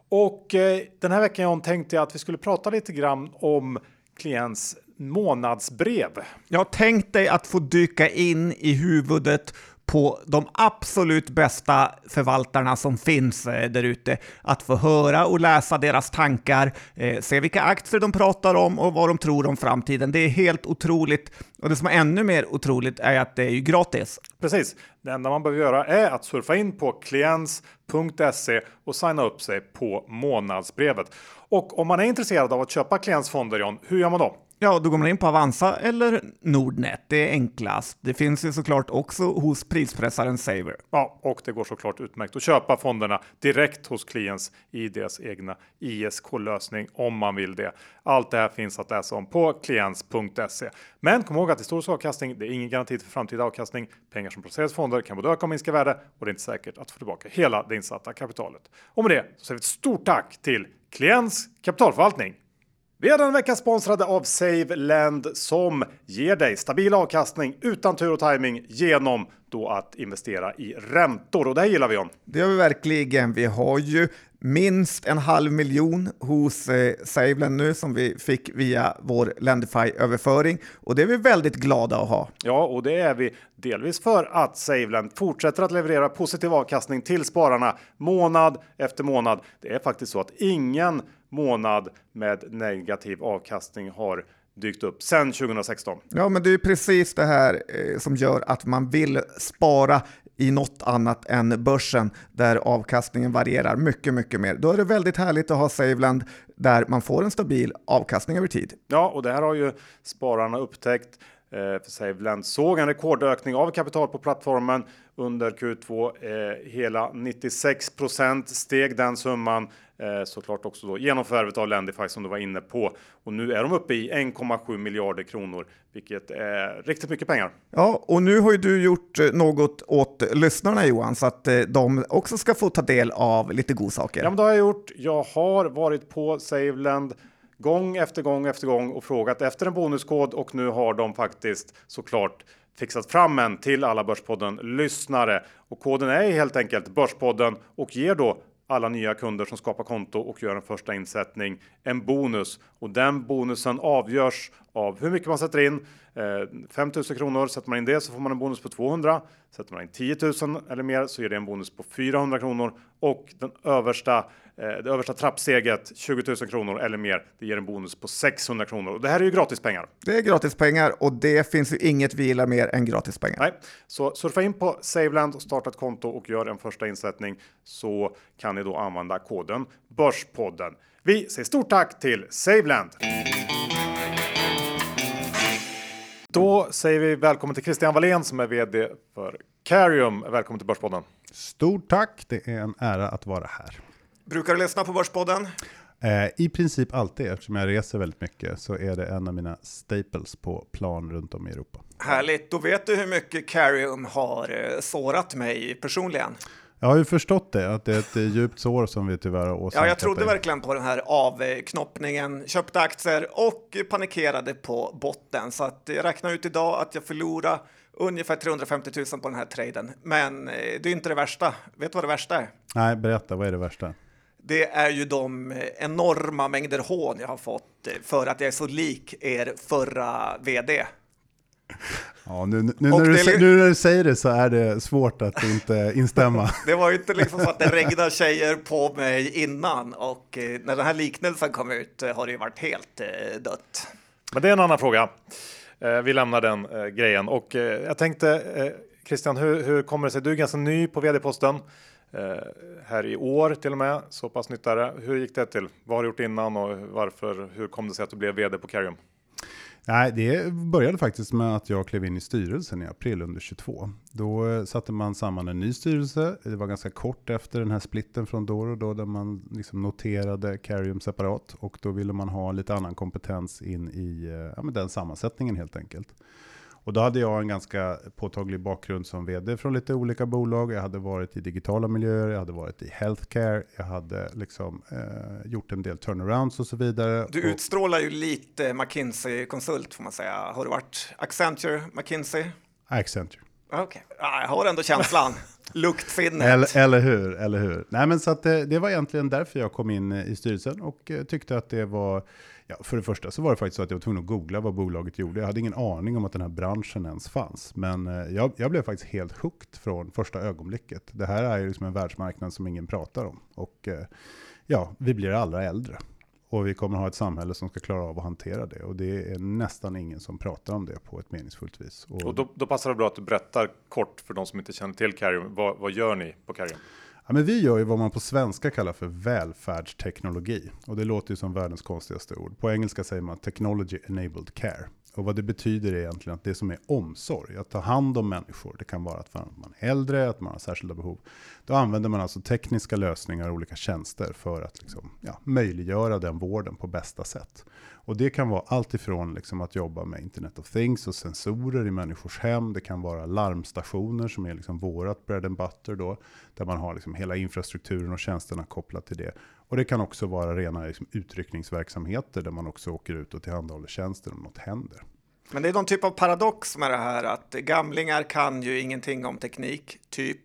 Och eh, den här veckan John, tänkte jag att vi skulle prata lite grann om Kliens månadsbrev. Jag tänkte dig att få dyka in i huvudet på de absolut bästa förvaltarna som finns eh, där ute. Att få höra och läsa deras tankar, eh, se vilka aktier de pratar om och vad de tror om framtiden. Det är helt otroligt. Och det som är ännu mer otroligt är att det är ju gratis. Precis. Det enda man behöver göra är att surfa in på kliens.se och signa upp sig på månadsbrevet. Och om man är intresserad av att köpa Kliens fonder, John, hur gör man då? Ja, då går man in på Avanza eller Nordnet. Det är enklast. Det finns ju såklart också hos prispressaren Saver. Ja, och det går såklart utmärkt att köpa fonderna direkt hos klients i deras egna ISK-lösning om man vill det. Allt det här finns att läsa om på klients.se. Men kom ihåg att historisk avkastning, det är ingen garanti för framtida avkastning. Pengar som placeras i fonder kan både öka och minska värde och det är inte säkert att få tillbaka hela det insatta kapitalet. Och med det så säger vi ett stort tack till klients kapitalförvaltning. Vi är den vecka sponsrade av SaveLend som ger dig stabil avkastning utan tur och timing genom då att investera i räntor. Och det här gillar vi om. Det gör vi verkligen. Vi har ju minst en halv miljon hos eh, SaveLend nu som vi fick via vår Lendify-överföring och det är vi väldigt glada att ha. Ja, och det är vi delvis för att SaveLend fortsätter att leverera positiv avkastning till spararna månad efter månad. Det är faktiskt så att ingen månad med negativ avkastning har dykt upp sedan 2016. Ja, men det är precis det här eh, som gör att man vill spara i något annat än börsen där avkastningen varierar mycket, mycket mer. Då är det väldigt härligt att ha SaveLend där man får en stabil avkastning över tid. Ja, och det här har ju spararna upptäckt. Eh, för SaveLend såg en rekordökning av kapital på plattformen under Q2. Eh, hela 96% steg den summan Eh, såklart också då genom förvärvet av Lendify som du var inne på. Och nu är de uppe i 1,7 miljarder kronor, vilket är riktigt mycket pengar. Ja, och nu har ju du gjort eh, något åt lyssnarna Johan, så att eh, de också ska få ta del av lite godsaker. Ja, men det har jag gjort. Jag har varit på SaveLend gång efter gång efter gång och frågat efter en bonuskod och nu har de faktiskt såklart fixat fram en till alla Börspodden lyssnare och koden är helt enkelt Börspodden och ger då alla nya kunder som skapar konto och gör en första insättning en bonus och den bonusen avgörs av hur mycket man sätter in. Eh, 5 000 kronor sätter man in det så får man en bonus på 200. Sätter man in 10 000 eller mer så ger det en bonus på 400 kronor och den översta det översta trappsteget 20 000 kronor eller mer. Det ger en bonus på 600 kronor och det här är ju gratispengar. Det är gratispengar och det finns ju inget vi gillar mer än gratispengar. Nej, så surfa in på Saveland och starta ett konto och gör en första insättning så kan ni då använda koden Börspodden. Vi säger stort tack till Saveland. Då säger vi välkommen till Christian Wallén som är vd för Carium. Välkommen till Börspodden. Stort tack. Det är en ära att vara här. Brukar du lyssna på Börspodden? Eh, I princip alltid, eftersom jag reser väldigt mycket, så är det en av mina staples på plan runt om i Europa. Härligt, då vet du hur mycket Carium har eh, sårat mig personligen. Jag har ju förstått det, att det är ett eh, djupt sår som vi tyvärr har åsamkat Ja, jag trodde verkligen på den här avknoppningen, köpte aktier och panikerade på botten. Så att jag räknar ut idag att jag förlorade ungefär 350 000 på den här traden. Men det är inte det värsta. Vet du vad det värsta är? Nej, berätta, vad är det värsta? Det är ju de enorma mängder hån jag har fått för att jag är så lik er förra vd. Ja, nu, nu, när du, nu, när du, säger det så är det svårt att inte instämma. det var ju inte liksom så att det regnade tjejer på mig innan och eh, när den här liknelsen kom ut har det ju varit helt eh, dött. Men det är en annan fråga. Eh, vi lämnar den grejen och jag tänkte Christian, hur, hur kommer det sig? Du är ganska ny på vd-posten. Eh, här i år till och med. Så pass nytt är det. Hur gick det till? Vad har du gjort innan och varför? Hur kom det sig att du blev vd på Carium? Nej, det började faktiskt med att jag klev in i styrelsen i april under 22. Då eh, satte man samman en ny styrelse. Det var ganska kort efter den här splitten från Doro då, där man liksom noterade Carium separat och då ville man ha lite annan kompetens in i eh, ja, den sammansättningen helt enkelt. Och då hade jag en ganska påtaglig bakgrund som vd från lite olika bolag. Jag hade varit i digitala miljöer, jag hade varit i healthcare, jag hade liksom eh, gjort en del turnarounds och så vidare. Du utstrålar ju lite McKinsey-konsult får man säga. Har du varit Accenture, McKinsey? Accenture. Okej, okay. ja, jag har ändå känslan. Luktsinnet. Eller, eller hur, eller hur. Nej, men så att det, det, var egentligen därför jag kom in i styrelsen och eh, tyckte att det var, ja, för det första så var det faktiskt så att jag var tvungen att googla vad bolaget gjorde. Jag hade ingen aning om att den här branschen ens fanns. Men eh, jag, jag blev faktiskt helt hooked från första ögonblicket. Det här är ju liksom en världsmarknad som ingen pratar om. Och eh, ja, vi blir alla äldre. Och vi kommer ha ett samhälle som ska klara av att hantera det. Och det är nästan ingen som pratar om det på ett meningsfullt vis. Och, och då, då, passar det bra att du berättar kort för de som inte känner till Carrium. Vad, vad gör ni på Carrium? Ja, men vi gör ju vad man på svenska kallar för välfärdsteknologi. Och det låter ju som världens konstigaste ord. På engelska säger man technology enabled care. Och vad det betyder är egentligen att det som är omsorg, att ta hand om människor, det kan vara att man är äldre, att man har särskilda behov. Då använder man alltså tekniska lösningar och olika tjänster för att liksom, ja, möjliggöra den vården på bästa sätt. Och det kan vara allt ifrån liksom att jobba med Internet of Things och sensorer i människors hem. Det kan vara larmstationer som är liksom vårat bread and butter då, där man har liksom hela infrastrukturen och tjänsterna kopplat till det. Och det kan också vara rena liksom utryckningsverksamheter där man också åker ut och tillhandahåller tjänster om något händer. Men det är någon typ av paradox med det här att gamlingar kan ju ingenting om teknik, typ.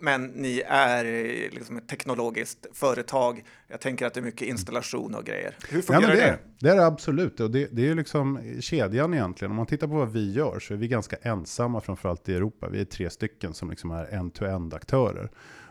Men ni är liksom ett teknologiskt företag. Jag tänker att det är mycket installation och grejer. Hur fungerar ja, det? Det, det är det absolut. Och det, det är liksom kedjan egentligen. Om man tittar på vad vi gör så är vi ganska ensamma, framförallt i Europa. Vi är tre stycken som liksom är end-to-end aktörer.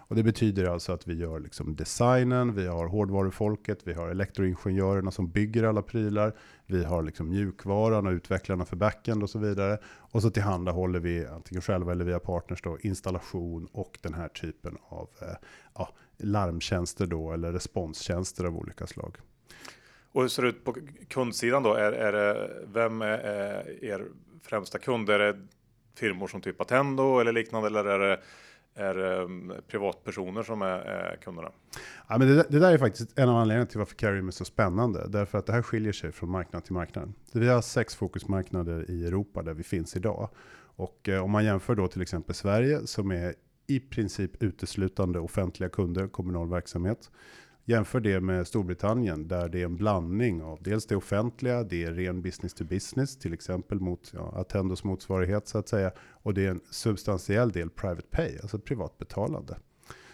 Och det betyder alltså att vi gör liksom designen, vi har hårdvarufolket, vi har elektroingenjörerna som bygger alla prylar, vi har liksom mjukvaran och utvecklarna för backend och så vidare. Och så tillhandahåller vi, antingen själva eller via partners, då, installation och den här typen av eh, ja, larmtjänster då, eller responstjänster av olika slag. Och hur ser det ut på kundsidan då? Är, är det, vem är er främsta kund? Är det firmor som typ Attendo eller liknande? Eller är det är um, privatpersoner som är, är kunderna. Ja, men det, det, där är faktiskt en av anledningarna till varför Carrium är så spännande. Därför att det här skiljer sig från marknad till marknad. Vi har sex fokusmarknader i Europa där vi finns idag. Och eh, om man jämför då till exempel Sverige som är i princip uteslutande offentliga kunder, kommunal verksamhet. Jämför det med Storbritannien där det är en blandning av dels det offentliga, det är ren business to business, till exempel mot ja, Attendos motsvarighet så att säga. Och det är en substantiell del private pay, alltså privat betalande.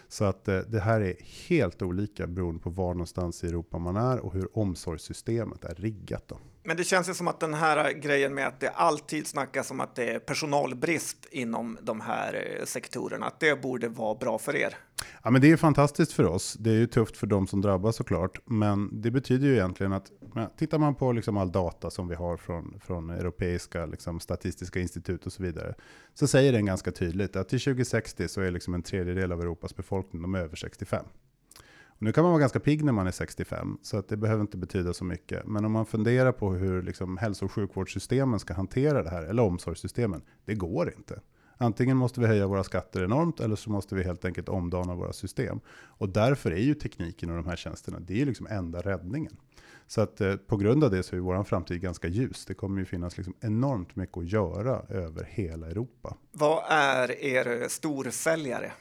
Så att eh, det här är helt olika beroende på var någonstans i Europa man är och hur omsorgssystemet är riggat. Då. Men det känns ju som att den här grejen med att det alltid snackas om att det är personalbrist inom de här eh, sektorerna, att det borde vara bra för er. Ja, men det är ju fantastiskt för oss. Det är ju tufft för de som drabbas såklart, men det betyder ju egentligen att tittar man på liksom all data som vi har från, från europeiska liksom, statistiska institut och så vidare, så säger den ganska tydligt att till 2060 så är liksom en tredjedel av Europas befolkning de är över 65. Och nu kan man vara ganska pigg när man är 65, så att det behöver inte betyda så mycket. Men om man funderar på hur liksom hälso och sjukvårdssystemen ska hantera det här, eller omsorgssystemen, det går inte. Antingen måste vi höja våra skatter enormt, eller så måste vi helt enkelt omdana våra system. Och därför är ju tekniken och de här tjänsterna, det är ju liksom enda räddningen. Så att eh, på grund av det så är vår framtid ganska ljus. Det kommer ju finnas liksom enormt mycket att göra över hela Europa. Vad är er storsäljare?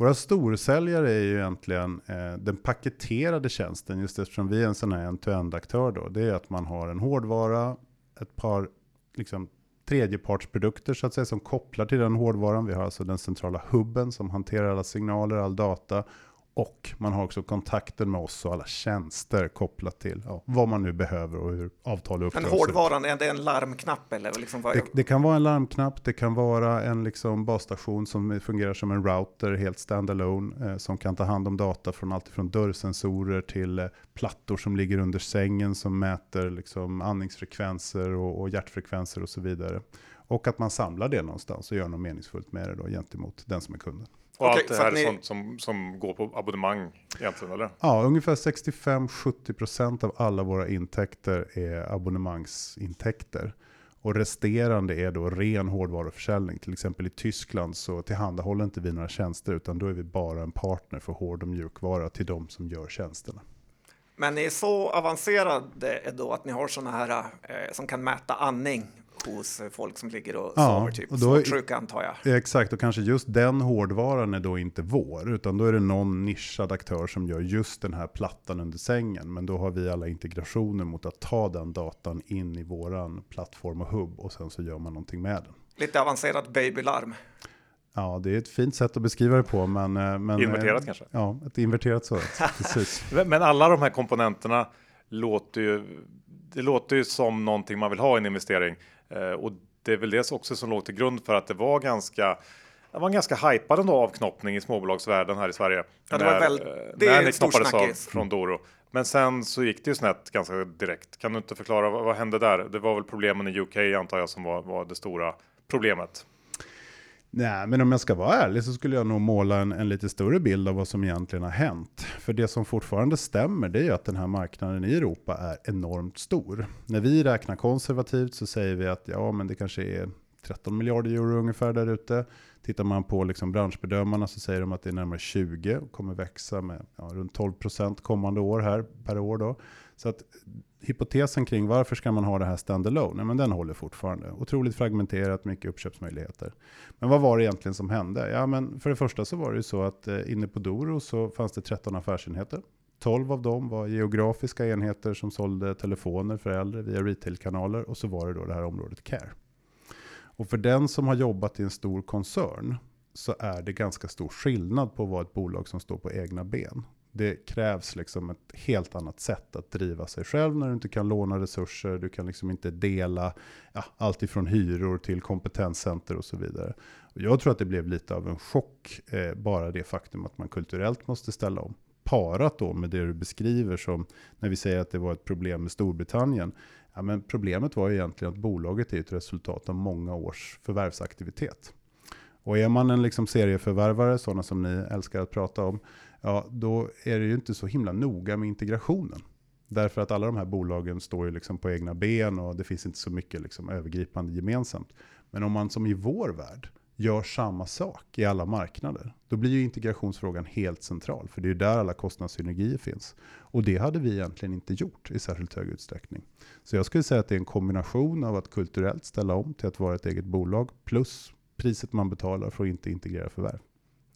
Våra storsäljare är ju egentligen eh, den paketerade tjänsten, just eftersom vi är en sån här end-to-end-aktör då. Det är att man har en hårdvara, ett par liksom, tredjepartsprodukter så att säga som kopplar till den hårdvaran. Vi har alltså den centrala hubben som hanterar alla signaler, all data och man har också kontakten med oss och alla tjänster kopplat till ja, vad man nu behöver och hur avtal uppdras. Men hårdvaran, är det en larmknapp? Eller liksom det, det, kan vara en larmknapp, det kan vara en liksom basstation som fungerar som en router helt standalone eh, som kan ta hand om data från allt från dörrsensorer till eh, plattor som ligger under sängen som mäter liksom andningsfrekvenser och, och hjärtfrekvenser och så vidare. Och att man samlar det någonstans och gör något meningsfullt med det då gentemot den som är kunden. Och okay, allt det här är ni... sånt som, som går på abonnemang egentligen, eller? Ja, ungefär 65-70% av alla våra intäkter är abonnemangsintäkter. Och resterande är då ren hårdvaruförsäljning. Till exempel i Tyskland så tillhandahåller inte vi några tjänster, utan då är vi bara en partner för hård och mjukvara till de som gör tjänsterna. Men ni är så avancerade då att ni har sådana här eh, som kan mäta andning hos folk som ligger och ja, sover, typ svartsjuka antar jag. Exakt, och kanske just den hårdvaran är då inte vår, utan då är det någon nischad aktör som gör just den här plattan under sängen. Men då har vi alla integrationer mot att ta den datan in i våran plattform och hubb och sen så gör man någonting med den. Lite avancerat babylarm. Ja, det är ett fint sätt att beskriva det på. Men, eh, men, inverterat kanske? Ja, ett inverterat sådant. Precis. men alla de här komponenterna låter ju, det låter ju som någonting man vill ha i en investering. Eh, och det är väl det också som låg till grund för att det var ganska det var en ganska hypad ändå avknoppning i småbolagsvärlden här i Sverige. Ja, det var väl, det när ni knoppades av från Doro. Men sen så gick det ju snett ganska direkt. Kan du inte förklara vad, vad hände där? Det var väl problemen i UK antar jag som var, var det stora problemet. Nej, men om jag ska vara ärlig så skulle jag nog måla en, en, lite större bild av vad som egentligen har hänt. För det som fortfarande stämmer det är ju att den här marknaden i Europa är enormt stor. När vi räknar konservativt så säger vi att ja, men det kanske är 13 miljarder euro ungefär där ute. Tittar man på liksom branschbedömarna så säger de att det är närmare 20 och kommer växa med ja, runt 12 procent kommande år här per år. Då. Så att hypotesen kring varför ska man ha det här standalone, men den håller fortfarande. Otroligt fragmenterat, mycket uppköpsmöjligheter. Men vad var det egentligen som hände? Ja, men för det första så var det ju så att eh, inne på Doro så fanns det 13 affärsenheter. 12 av dem var geografiska enheter som sålde telefoner för äldre via retailkanaler och så var det då det här området Care. Och för den som har jobbat i en stor koncern så är det ganska stor skillnad på att vara ett bolag som står på egna ben. Det krävs liksom ett helt annat sätt att driva sig själv när du inte kan låna resurser, du kan liksom inte dela ja, allt ifrån hyror till kompetenscenter och så vidare. Och jag tror att det blev lite av en chock, eh, bara det faktum att man kulturellt måste ställa om. Parat då med det du beskriver som, när vi säger att det var ett problem med Storbritannien, Ja, men problemet var egentligen att bolaget är ett resultat av många års förvärvsaktivitet. Och är man en liksom serieförvärvare, sådana som ni älskar att prata om, ja, då är det ju inte så himla noga med integrationen. Därför att alla de här bolagen står ju liksom på egna ben och det finns inte så mycket liksom övergripande gemensamt. Men om man som i vår värld gör samma sak i alla marknader, då blir ju integrationsfrågan helt central. För det är ju där alla kostnadssynergier finns. Och det hade vi egentligen inte gjort i särskilt hög utsträckning. Så jag skulle säga att det är en kombination av att kulturellt ställa om till att vara ett eget bolag, plus priset man betalar för att inte integrera förvärv.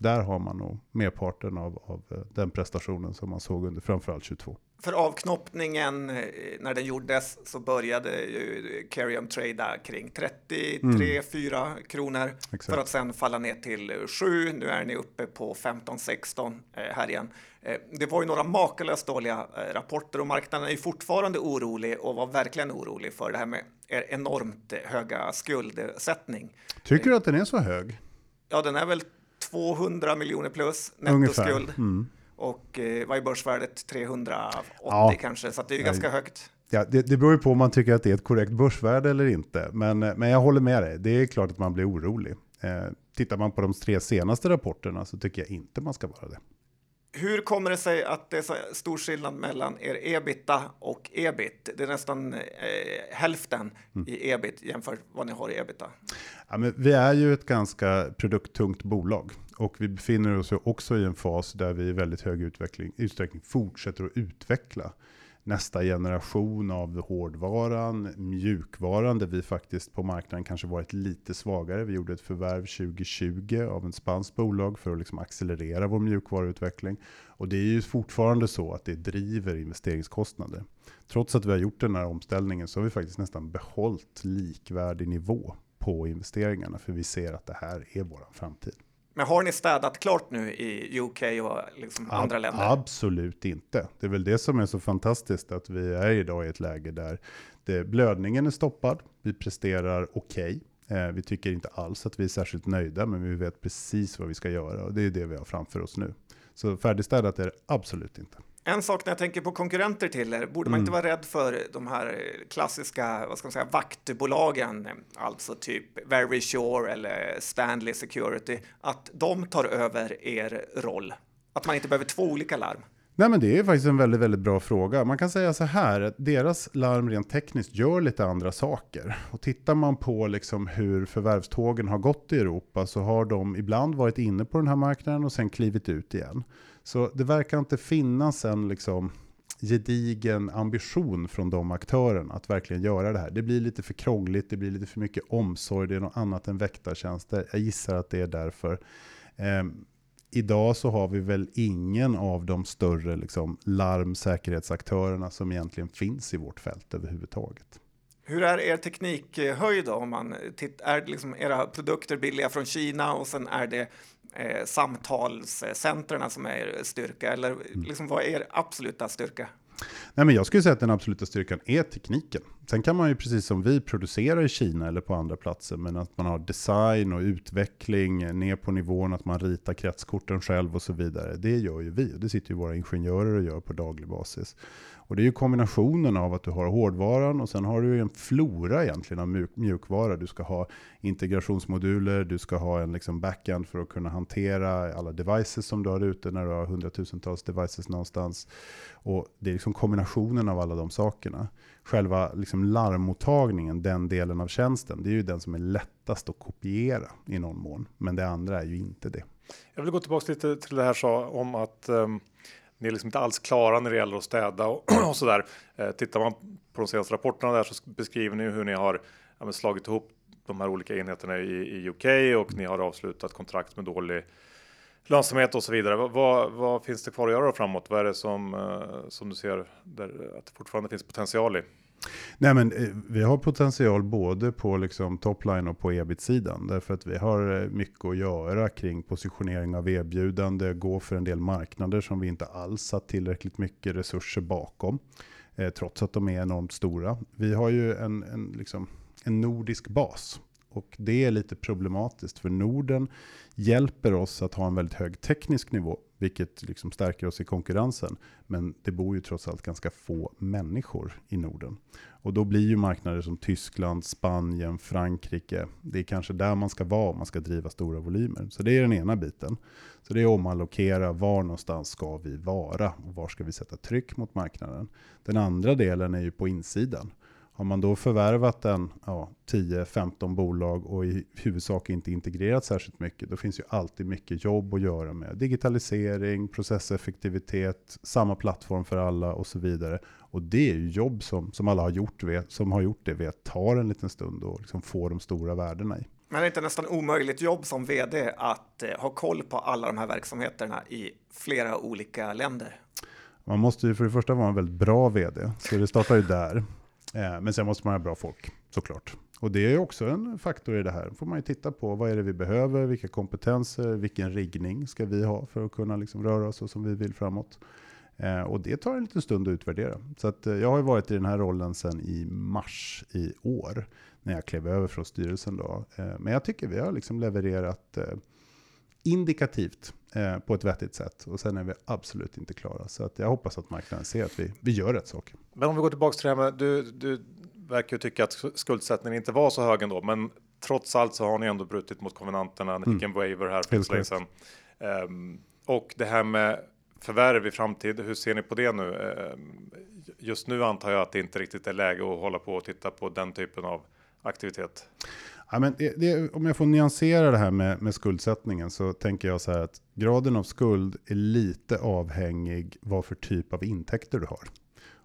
Där har man nog merparten av, av eh, den prestationen som man såg under framförallt 22 för avknoppningen, eh, när den gjordes, så började ju Carium trada kring 33-4 mm. kronor Exakt. för att sen falla ner till 7. Nu är ni uppe på 15-16 eh, här igen. Det var ju några makalöst dåliga rapporter och marknaden är fortfarande orolig och var verkligen orolig för det här med enormt höga skuldsättning. Tycker du att den är så hög? Ja, den är väl 200 miljoner plus nettoskuld. Mm. Och eh, vad är börsvärdet? 380 ja. kanske, så det är ju ganska högt. Ja, det, det beror ju på om man tycker att det är ett korrekt börsvärde eller inte. Men, eh, men jag håller med dig, det är klart att man blir orolig. Eh, tittar man på de tre senaste rapporterna så tycker jag inte man ska vara det. Hur kommer det sig att det är så stor skillnad mellan er ebita och ebit? Det är nästan eh, hälften mm. i ebit jämfört med vad ni har i ebita. Ja, men vi är ju ett ganska produkttungt bolag och vi befinner oss också i en fas där vi i väldigt hög utveckling, utsträckning fortsätter att utveckla nästa generation av hårdvaran, mjukvaran, där vi faktiskt på marknaden kanske varit lite svagare. Vi gjorde ett förvärv 2020 av en spanskt bolag för att liksom accelerera vår mjukvaruutveckling. Och det är ju fortfarande så att det driver investeringskostnader. Trots att vi har gjort den här omställningen så har vi faktiskt nästan behållit likvärdig nivå på investeringarna, för vi ser att det här är vår framtid. Men har ni städat klart nu i UK och liksom Ab andra länder? Absolut inte. Det är väl det som är så fantastiskt att vi är idag i ett läge där det, blödningen är stoppad. Vi presterar okej. Okay. Eh, vi tycker inte alls att vi är särskilt nöjda, men vi vet precis vad vi ska göra och det är det vi har framför oss nu. Så färdigstädat är det absolut inte. En sak när jag tänker på konkurrenter till er, borde man mm. inte vara rädd för de här klassiska vad ska man säga, vaktbolagen, alltså typ Very Sure eller Stanley Security, att de tar över er roll? Att man inte behöver två olika larm? Nej, men det är faktiskt en väldigt, väldigt bra fråga. Man kan säga så här, att deras larm rent tekniskt gör lite andra saker. Och tittar man på liksom hur förvärvstågen har gått i Europa så har de ibland varit inne på den här marknaden och sen klivit ut igen. Så det verkar inte finnas en liksom gedigen ambition från de aktörerna att verkligen göra det här. Det blir lite för krångligt, det blir lite för mycket omsorg, det är något annat än väktartjänster. Jag gissar att det är därför. Eh, idag så har vi väl ingen av de större liksom, larmsäkerhetsaktörerna som egentligen finns i vårt fält överhuvudtaget. Hur är er teknikhöjd då? Om man tittar, är liksom era produkter billiga från Kina och sen är det eh, samtalscentren som är styrka? Eller mm. liksom, vad är er absoluta styrka? Nej, men jag skulle säga att den absoluta styrkan är tekniken. Sen kan man ju precis som vi producera i Kina eller på andra platser, men att man har design och utveckling eh, ner på nivån att man ritar kretskorten själv och så vidare. Det gör ju vi det sitter ju våra ingenjörer och gör på daglig basis. Och det är ju kombinationen av att du har hårdvaran och sen har du en flora egentligen av mjukvara. Du ska ha integrationsmoduler, du ska ha en liksom backend för att kunna hantera alla devices som du har ute när du har hundratusentals devices någonstans. Och det är liksom kombinationen av alla de sakerna. Själva liksom larmmottagningen, den delen av tjänsten, det är ju den som är lättast att kopiera i någon mån. Men det andra är ju inte det. Jag vill gå tillbaka lite till det här sa om att um ni är liksom inte alls klara när det gäller att städa och, och sådär. Eh, tittar man på de senaste rapporterna där så beskriver ni hur ni har ja, slagit ihop de här olika enheterna i, i, UK och ni har avslutat kontrakt med dålig lönsamhet och så vidare. Vad, vad finns det kvar att göra framåt? Vad är det som, eh, som du ser där, att det fortfarande finns potential i? Nej, men eh, vi har potential både på liksom topline och på ebit-sidan. Därför att vi har eh, mycket att göra kring positionering av erbjudande, gå för en del marknader som vi inte alls har tillräckligt mycket resurser bakom. Eh, trots att de är enormt stora. Vi har ju en, en, liksom, en nordisk bas. Och det är lite problematiskt för Norden hjälper oss att ha en väldigt hög teknisk nivå, vilket liksom stärker oss i konkurrensen. Men det bor ju trots allt ganska få människor i Norden. Och då blir ju marknader som Tyskland, Spanien, Frankrike, det är kanske där man ska vara om man ska driva stora volymer. Så det är den ena biten. Så det är omallokera, var någonstans ska vi vara och var ska vi sätta tryck mot marknaden. Den andra delen är ju på insidan. Har man då förvärvat en ja, 10-15 bolag och i huvudsak inte integrerat särskilt mycket, då finns ju alltid mycket jobb att göra med digitalisering, processeffektivitet, samma plattform för alla och så vidare. Och det är ju jobb som, som alla har gjort, vet, som har gjort det vet tar en liten stund och liksom få de stora värdena i. Men är det inte nästan omöjligt jobb som vd att eh, ha koll på alla de här verksamheterna i flera olika länder? Man måste ju för det första vara en väldigt bra vd, så det startar ju där. Eh, men sen måste man ha bra folk, såklart. Och det är också en faktor i det här. får man ju titta på vad är det vi behöver, vilka kompetenser, vilken riggning ska vi ha för att kunna liksom röra oss så som vi vill framåt. Eh, och det tar en liten stund att utvärdera. Så att, eh, jag har varit i den här rollen sedan i mars i år, när jag klev över från styrelsen. Då. Eh, men jag tycker vi har liksom levererat eh, indikativt eh, på ett vettigt sätt. Och sen är vi absolut inte klara. Så att jag hoppas att marknaden ser att vi, vi gör rätt saker. Men om vi går tillbaka till det här med, du, du verkar ju tycka att skuldsättningen inte var så hög ändå. Men trots allt så har ni ändå brutit mot konvenanterna. Ni fick mm. en waiver här för ett sedan. Um, och det här med förvärv i framtid, hur ser ni på det nu? Um, just nu antar jag att det inte riktigt är läge att hålla på och titta på den typen av aktivitet. Ja, men det, det, om jag får nyansera det här med, med skuldsättningen så tänker jag så här att graden av skuld är lite avhängig vad för typ av intäkter du har.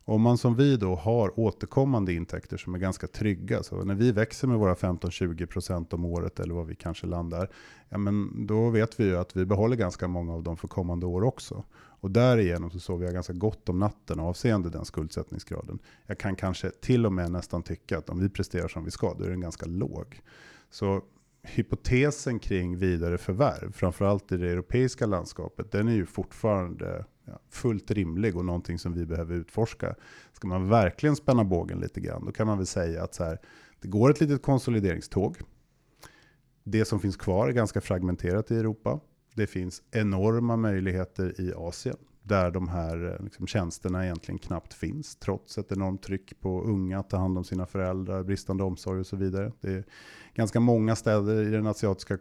Om man som vi då har återkommande intäkter som är ganska trygga, så när vi växer med våra 15-20% om året eller vad vi kanske landar, ja men då vet vi ju att vi behåller ganska många av dem för kommande år också. Och därigenom så sover jag ganska gott om natten avseende den skuldsättningsgraden. Jag kan kanske till och med nästan tycka att om vi presterar som vi ska, då är den ganska låg. Så hypotesen kring vidare förvärv, framförallt i det europeiska landskapet, den är ju fortfarande ja, fullt rimlig och någonting som vi behöver utforska. Ska man verkligen spänna bågen lite grann, då kan man väl säga att så här, det går ett litet konsolideringståg. Det som finns kvar är ganska fragmenterat i Europa. Det finns enorma möjligheter i Asien där de här eh, liksom, tjänsterna egentligen knappt finns, trots ett enormt tryck på unga att ta hand om sina föräldrar, bristande omsorg och så vidare. Det är ganska många städer i den asiatiska,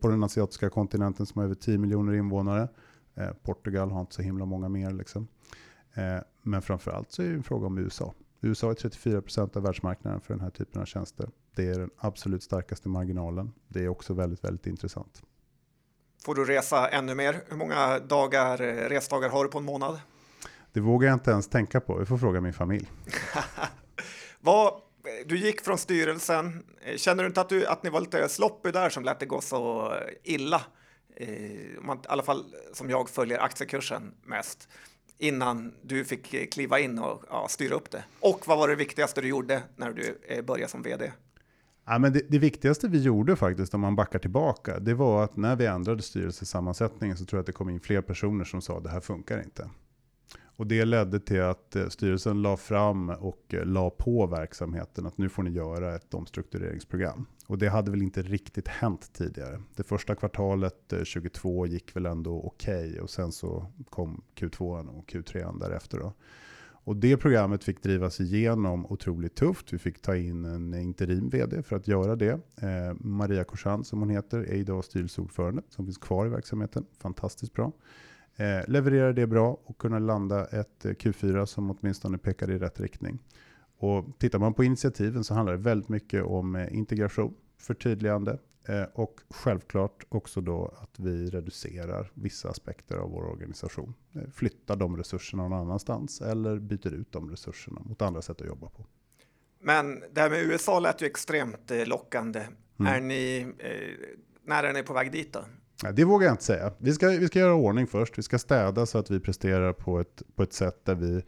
på den asiatiska kontinenten som har över 10 miljoner invånare. Eh, Portugal har inte så himla många mer. Liksom. Eh, men framförallt så är det en fråga om USA. USA är 34% av världsmarknaden för den här typen av tjänster. Det är den absolut starkaste marginalen. Det är också väldigt, väldigt intressant. Får du resa ännu mer? Hur många dagar, resdagar har du på en månad? Det vågar jag inte ens tänka på. Vi får fråga min familj. Vad, du gick från styrelsen. Känner du inte att, du, att ni var lite sloppy där som lät det gå så illa? Eh, man, I alla fall som jag följer aktiekursen mest innan du fick kliva in och ja, styra upp det. Och vad var det viktigaste du gjorde när du eh, började som vd? Ja, men det, det, viktigaste vi gjorde faktiskt, om man backar tillbaka, det var att när vi ändrade styrelsesammansättningen så tror jag att det kom in fler personer som sa att det här funkar inte. Och det ledde till att eh, styrelsen la fram och eh, la på verksamheten att nu får ni göra ett omstruktureringsprogram. Och det hade väl inte riktigt hänt tidigare. Det första kvartalet eh, 22 gick väl ändå okej okay, och sen så kom Q2 och Q3 därefter. Då. Och det programmet fick drivas igenom otroligt tufft. Vi fick ta in en interim-vd för att göra det. Eh, Maria Korsan som hon heter är idag styrelseordförande som finns kvar i verksamheten. Fantastiskt bra. Eh, leverera det bra och kunna landa ett eh, Q4 som åtminstone pekar i rätt riktning. Och tittar man på initiativen så handlar det väldigt mycket om eh, integration, förtydligande och självklart också då att vi reducerar vissa aspekter av vår organisation. Eh, flyttar de resurserna någon annanstans eller byter ut de resurserna mot andra sätt att jobba på. Men det här med USA lät ju extremt lockande. Mm. Är ni, när är ni på väg dit då? det vågar jag inte säga. Vi ska, vi ska göra ordning först. Vi ska städa så att vi presterar på ett, på ett sätt där vi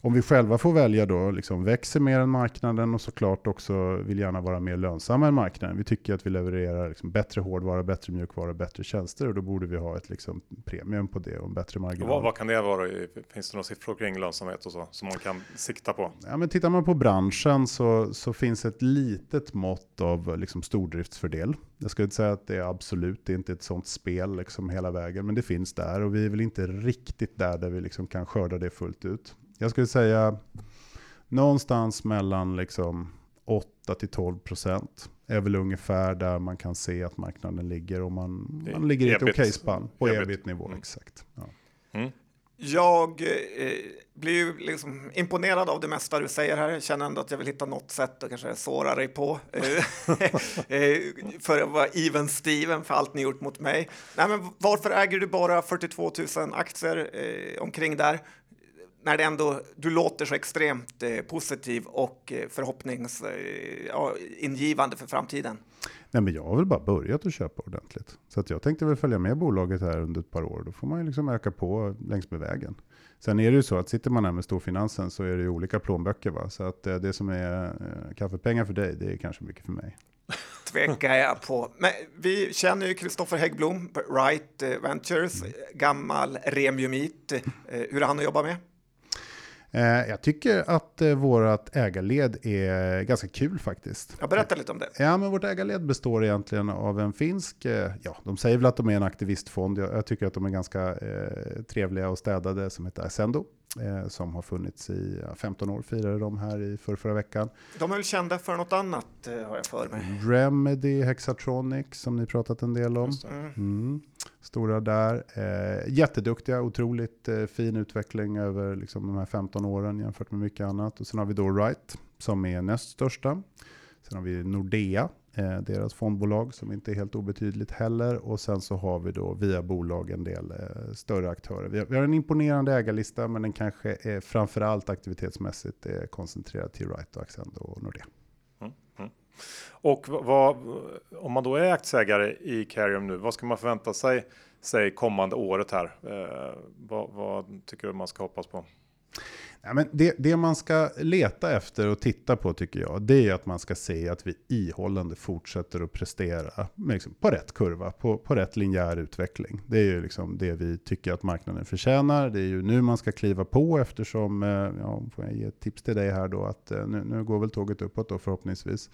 om vi själva får välja då, liksom växer mer än marknaden och såklart också vill gärna vara mer lönsamma än marknaden. Vi tycker att vi levererar liksom bättre hårdvara, bättre mjukvara, bättre tjänster och då borde vi ha ett liksom premium på det och en bättre marginal. Vad, vad, kan det vara? Finns det några siffror kring lönsamhet och så som man kan sikta på? Ja, men tittar man på branschen så, så finns ett litet mått av liksom stordriftsfördel. Jag skulle inte säga att det är absolut, det är inte ett sånt spel liksom hela vägen, men det finns där och vi är väl inte riktigt där där vi liksom kan skörda det fullt ut. Jag skulle säga någonstans mellan liksom 8 12 procent är väl ungefär där man kan se att marknaden ligger och man, man ligger i ett okej okay spann på ebit-nivå. Mm. Exakt. Ja. Mm. Jag eh, blir ju liksom imponerad av det mesta du säger här. Jag känner ändå att jag vill hitta något sätt att kanske såra dig på. Eh, eh, för att vara even Steven för allt ni gjort mot mig. Nej, men varför äger du bara 42 000 aktier eh, omkring där? När det ändå, du låter så extremt eh, positiv och eh, förhoppningsingivande eh, för framtiden? Nej, men jag har väl bara börjat att köpa ordentligt. Så att jag tänkte väl följa med bolaget här under ett par år. Då får man ju liksom öka på längs med vägen. Sen är det ju så att sitter man här med storfinansen så är det ju olika plånböcker. Va? Så att eh, det som är eh, kaffepengar för dig, det är kanske mycket för mig. Tvekar jag på. Men vi känner ju Kristoffer Häggblom, Right Ventures, mm. gammal Remiumit. Hur är han att jobba med? Eh, jag tycker att eh, vårt ägarled är ganska kul faktiskt. Jag berättar lite om det. Ja, men vårt ägarled består egentligen av en finsk, eh, ja, de säger väl att de är en aktivistfond. Jag, tycker att de är ganska eh, trevliga och städade som heter Ascendo som har funnits i ja, 15 år, firade de här i för förra veckan. De är väl kända för något annat har jag för mig. Remedy, Hexatronic som ni pratat en del om. Mm. Stora där. Eh, jätteduktiga, otroligt eh, fin utveckling över liksom, de här 15 åren jämfört med mycket annat. Och sen har vi då Right som är näst största. Sen har vi Nordea Eh, deras fondbolag som inte är helt obetydligt heller. Och sen så har vi då via bolag en del eh, större aktörer. Vi har, vi har, en imponerande ägarlista men den kanske är framförallt aktivitetsmässigt är koncentrerad till Right och Accendo och Nordea. Och vad, om man då är aktieägare i Carium nu, vad ska man förvänta sig, sig kommande året här? Eh, vad, vad tycker du man ska hoppas på? Ja, men det, det, man ska leta efter och titta på tycker jag, det är att man ska se att vi ihållande fortsätter att prestera liksom, på rätt kurva, på, på rätt linjär utveckling. Det är ju liksom det vi tycker att marknaden förtjänar. Det är ju nu man ska kliva på eftersom, eh, ja, får jag ge ett tips till dig här då, att eh, nu, nu går väl tåget uppåt då förhoppningsvis.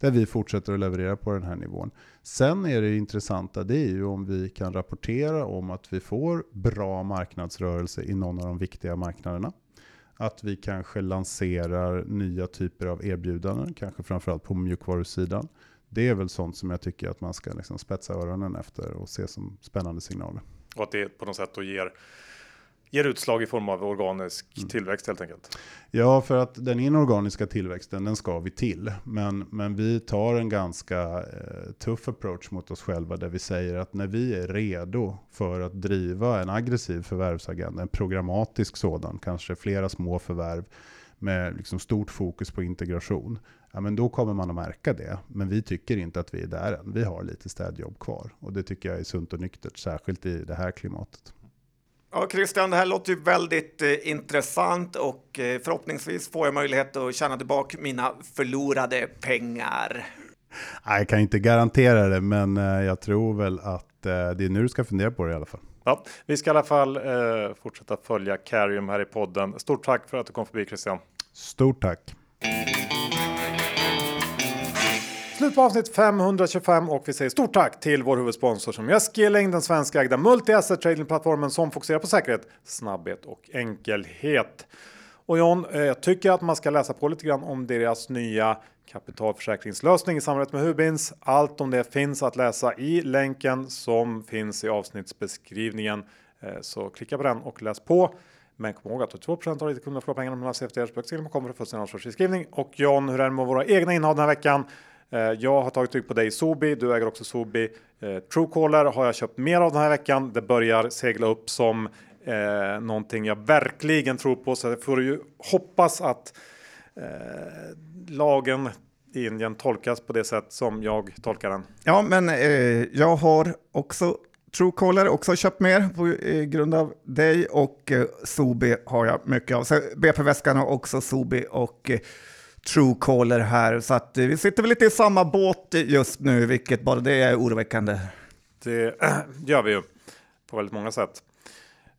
Där vi fortsätter att leverera på den här nivån. Sen är det intressanta, det är ju om vi kan rapportera om att vi får bra marknadsrörelse i någon av de viktiga marknaderna. Att vi kanske lanserar nya typer av erbjudanden, kanske framförallt på mjukvarusidan. Det är väl sånt som jag tycker att man ska liksom spetsa öronen efter och se som spännande signaler. Och att det på något sätt då ger ger utslag i form av organisk mm. tillväxt helt enkelt. Ja, för att den inorganiska tillväxten, den ska vi till. Men, men vi tar en ganska eh, tuff approach mot oss själva där vi säger att när vi är redo för att driva en aggressiv förvärvsagenda, en programmatisk sådan, kanske flera små förvärv med liksom stort fokus på integration, ja, men då kommer man att märka det. Men vi tycker inte att vi är där än. Vi har lite städjobb kvar och det tycker jag är sunt och nyktert, särskilt i det här klimatet. Ja, Christian, det här låter ju väldigt eh, intressant och eh, förhoppningsvis får jag möjlighet att tjäna tillbaka mina förlorade pengar. Jag kan inte garantera det, men eh, jag tror väl att eh, det är nu du ska fundera på det i alla fall. Ja, vi ska i alla fall eh, fortsätta följa Carium här i podden. Stort tack för att du kom förbi Christian. Stort tack. Slut på avsnitt 525 och vi säger stort tack till vår huvudsponsor som är Skilling, den svenska ägda multi-asset trading-plattformen som fokuserar på säkerhet, snabbhet och enkelhet. Och John, eh, jag tycker att man ska läsa på lite grann om deras nya kapitalförsäkringslösning i samarbete med Hubins. Allt om det finns att läsa i länken som finns i avsnittsbeskrivningen. Eh, så klicka på den och läs på. Men kom ihåg att 82% av ditt kunder förlorar pengarna mellan CFDs böcker kommer för sin ansvarsfriskrivning. Och John, hur är det med våra egna innehav den här veckan? Eh, jag har tagit rygg på dig Sobi, du äger också Sobi. Eh, Truecaller har jag köpt mer av den här veckan. Det börjar segla upp som eh, någonting jag verkligen tror på. Så jag får ju hoppas att eh, lagen i Indien tolkas på det sätt som jag tolkar den. Ja, men eh, jag har också Truecaller också köpt mer på eh, grund av dig och eh, Sobi har jag mycket av. Så BP-väskan har också Sobi och eh, Truecaller här. Så att eh, vi sitter väl lite i samma båt just nu, vilket bara det är oroväckande. Det gör vi ju på väldigt många sätt.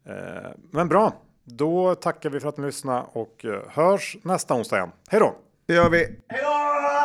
Eh, men bra, då tackar vi för att ni lyssnade och eh, hörs nästa onsdag igen. Hej då! Det gör vi. Hej då!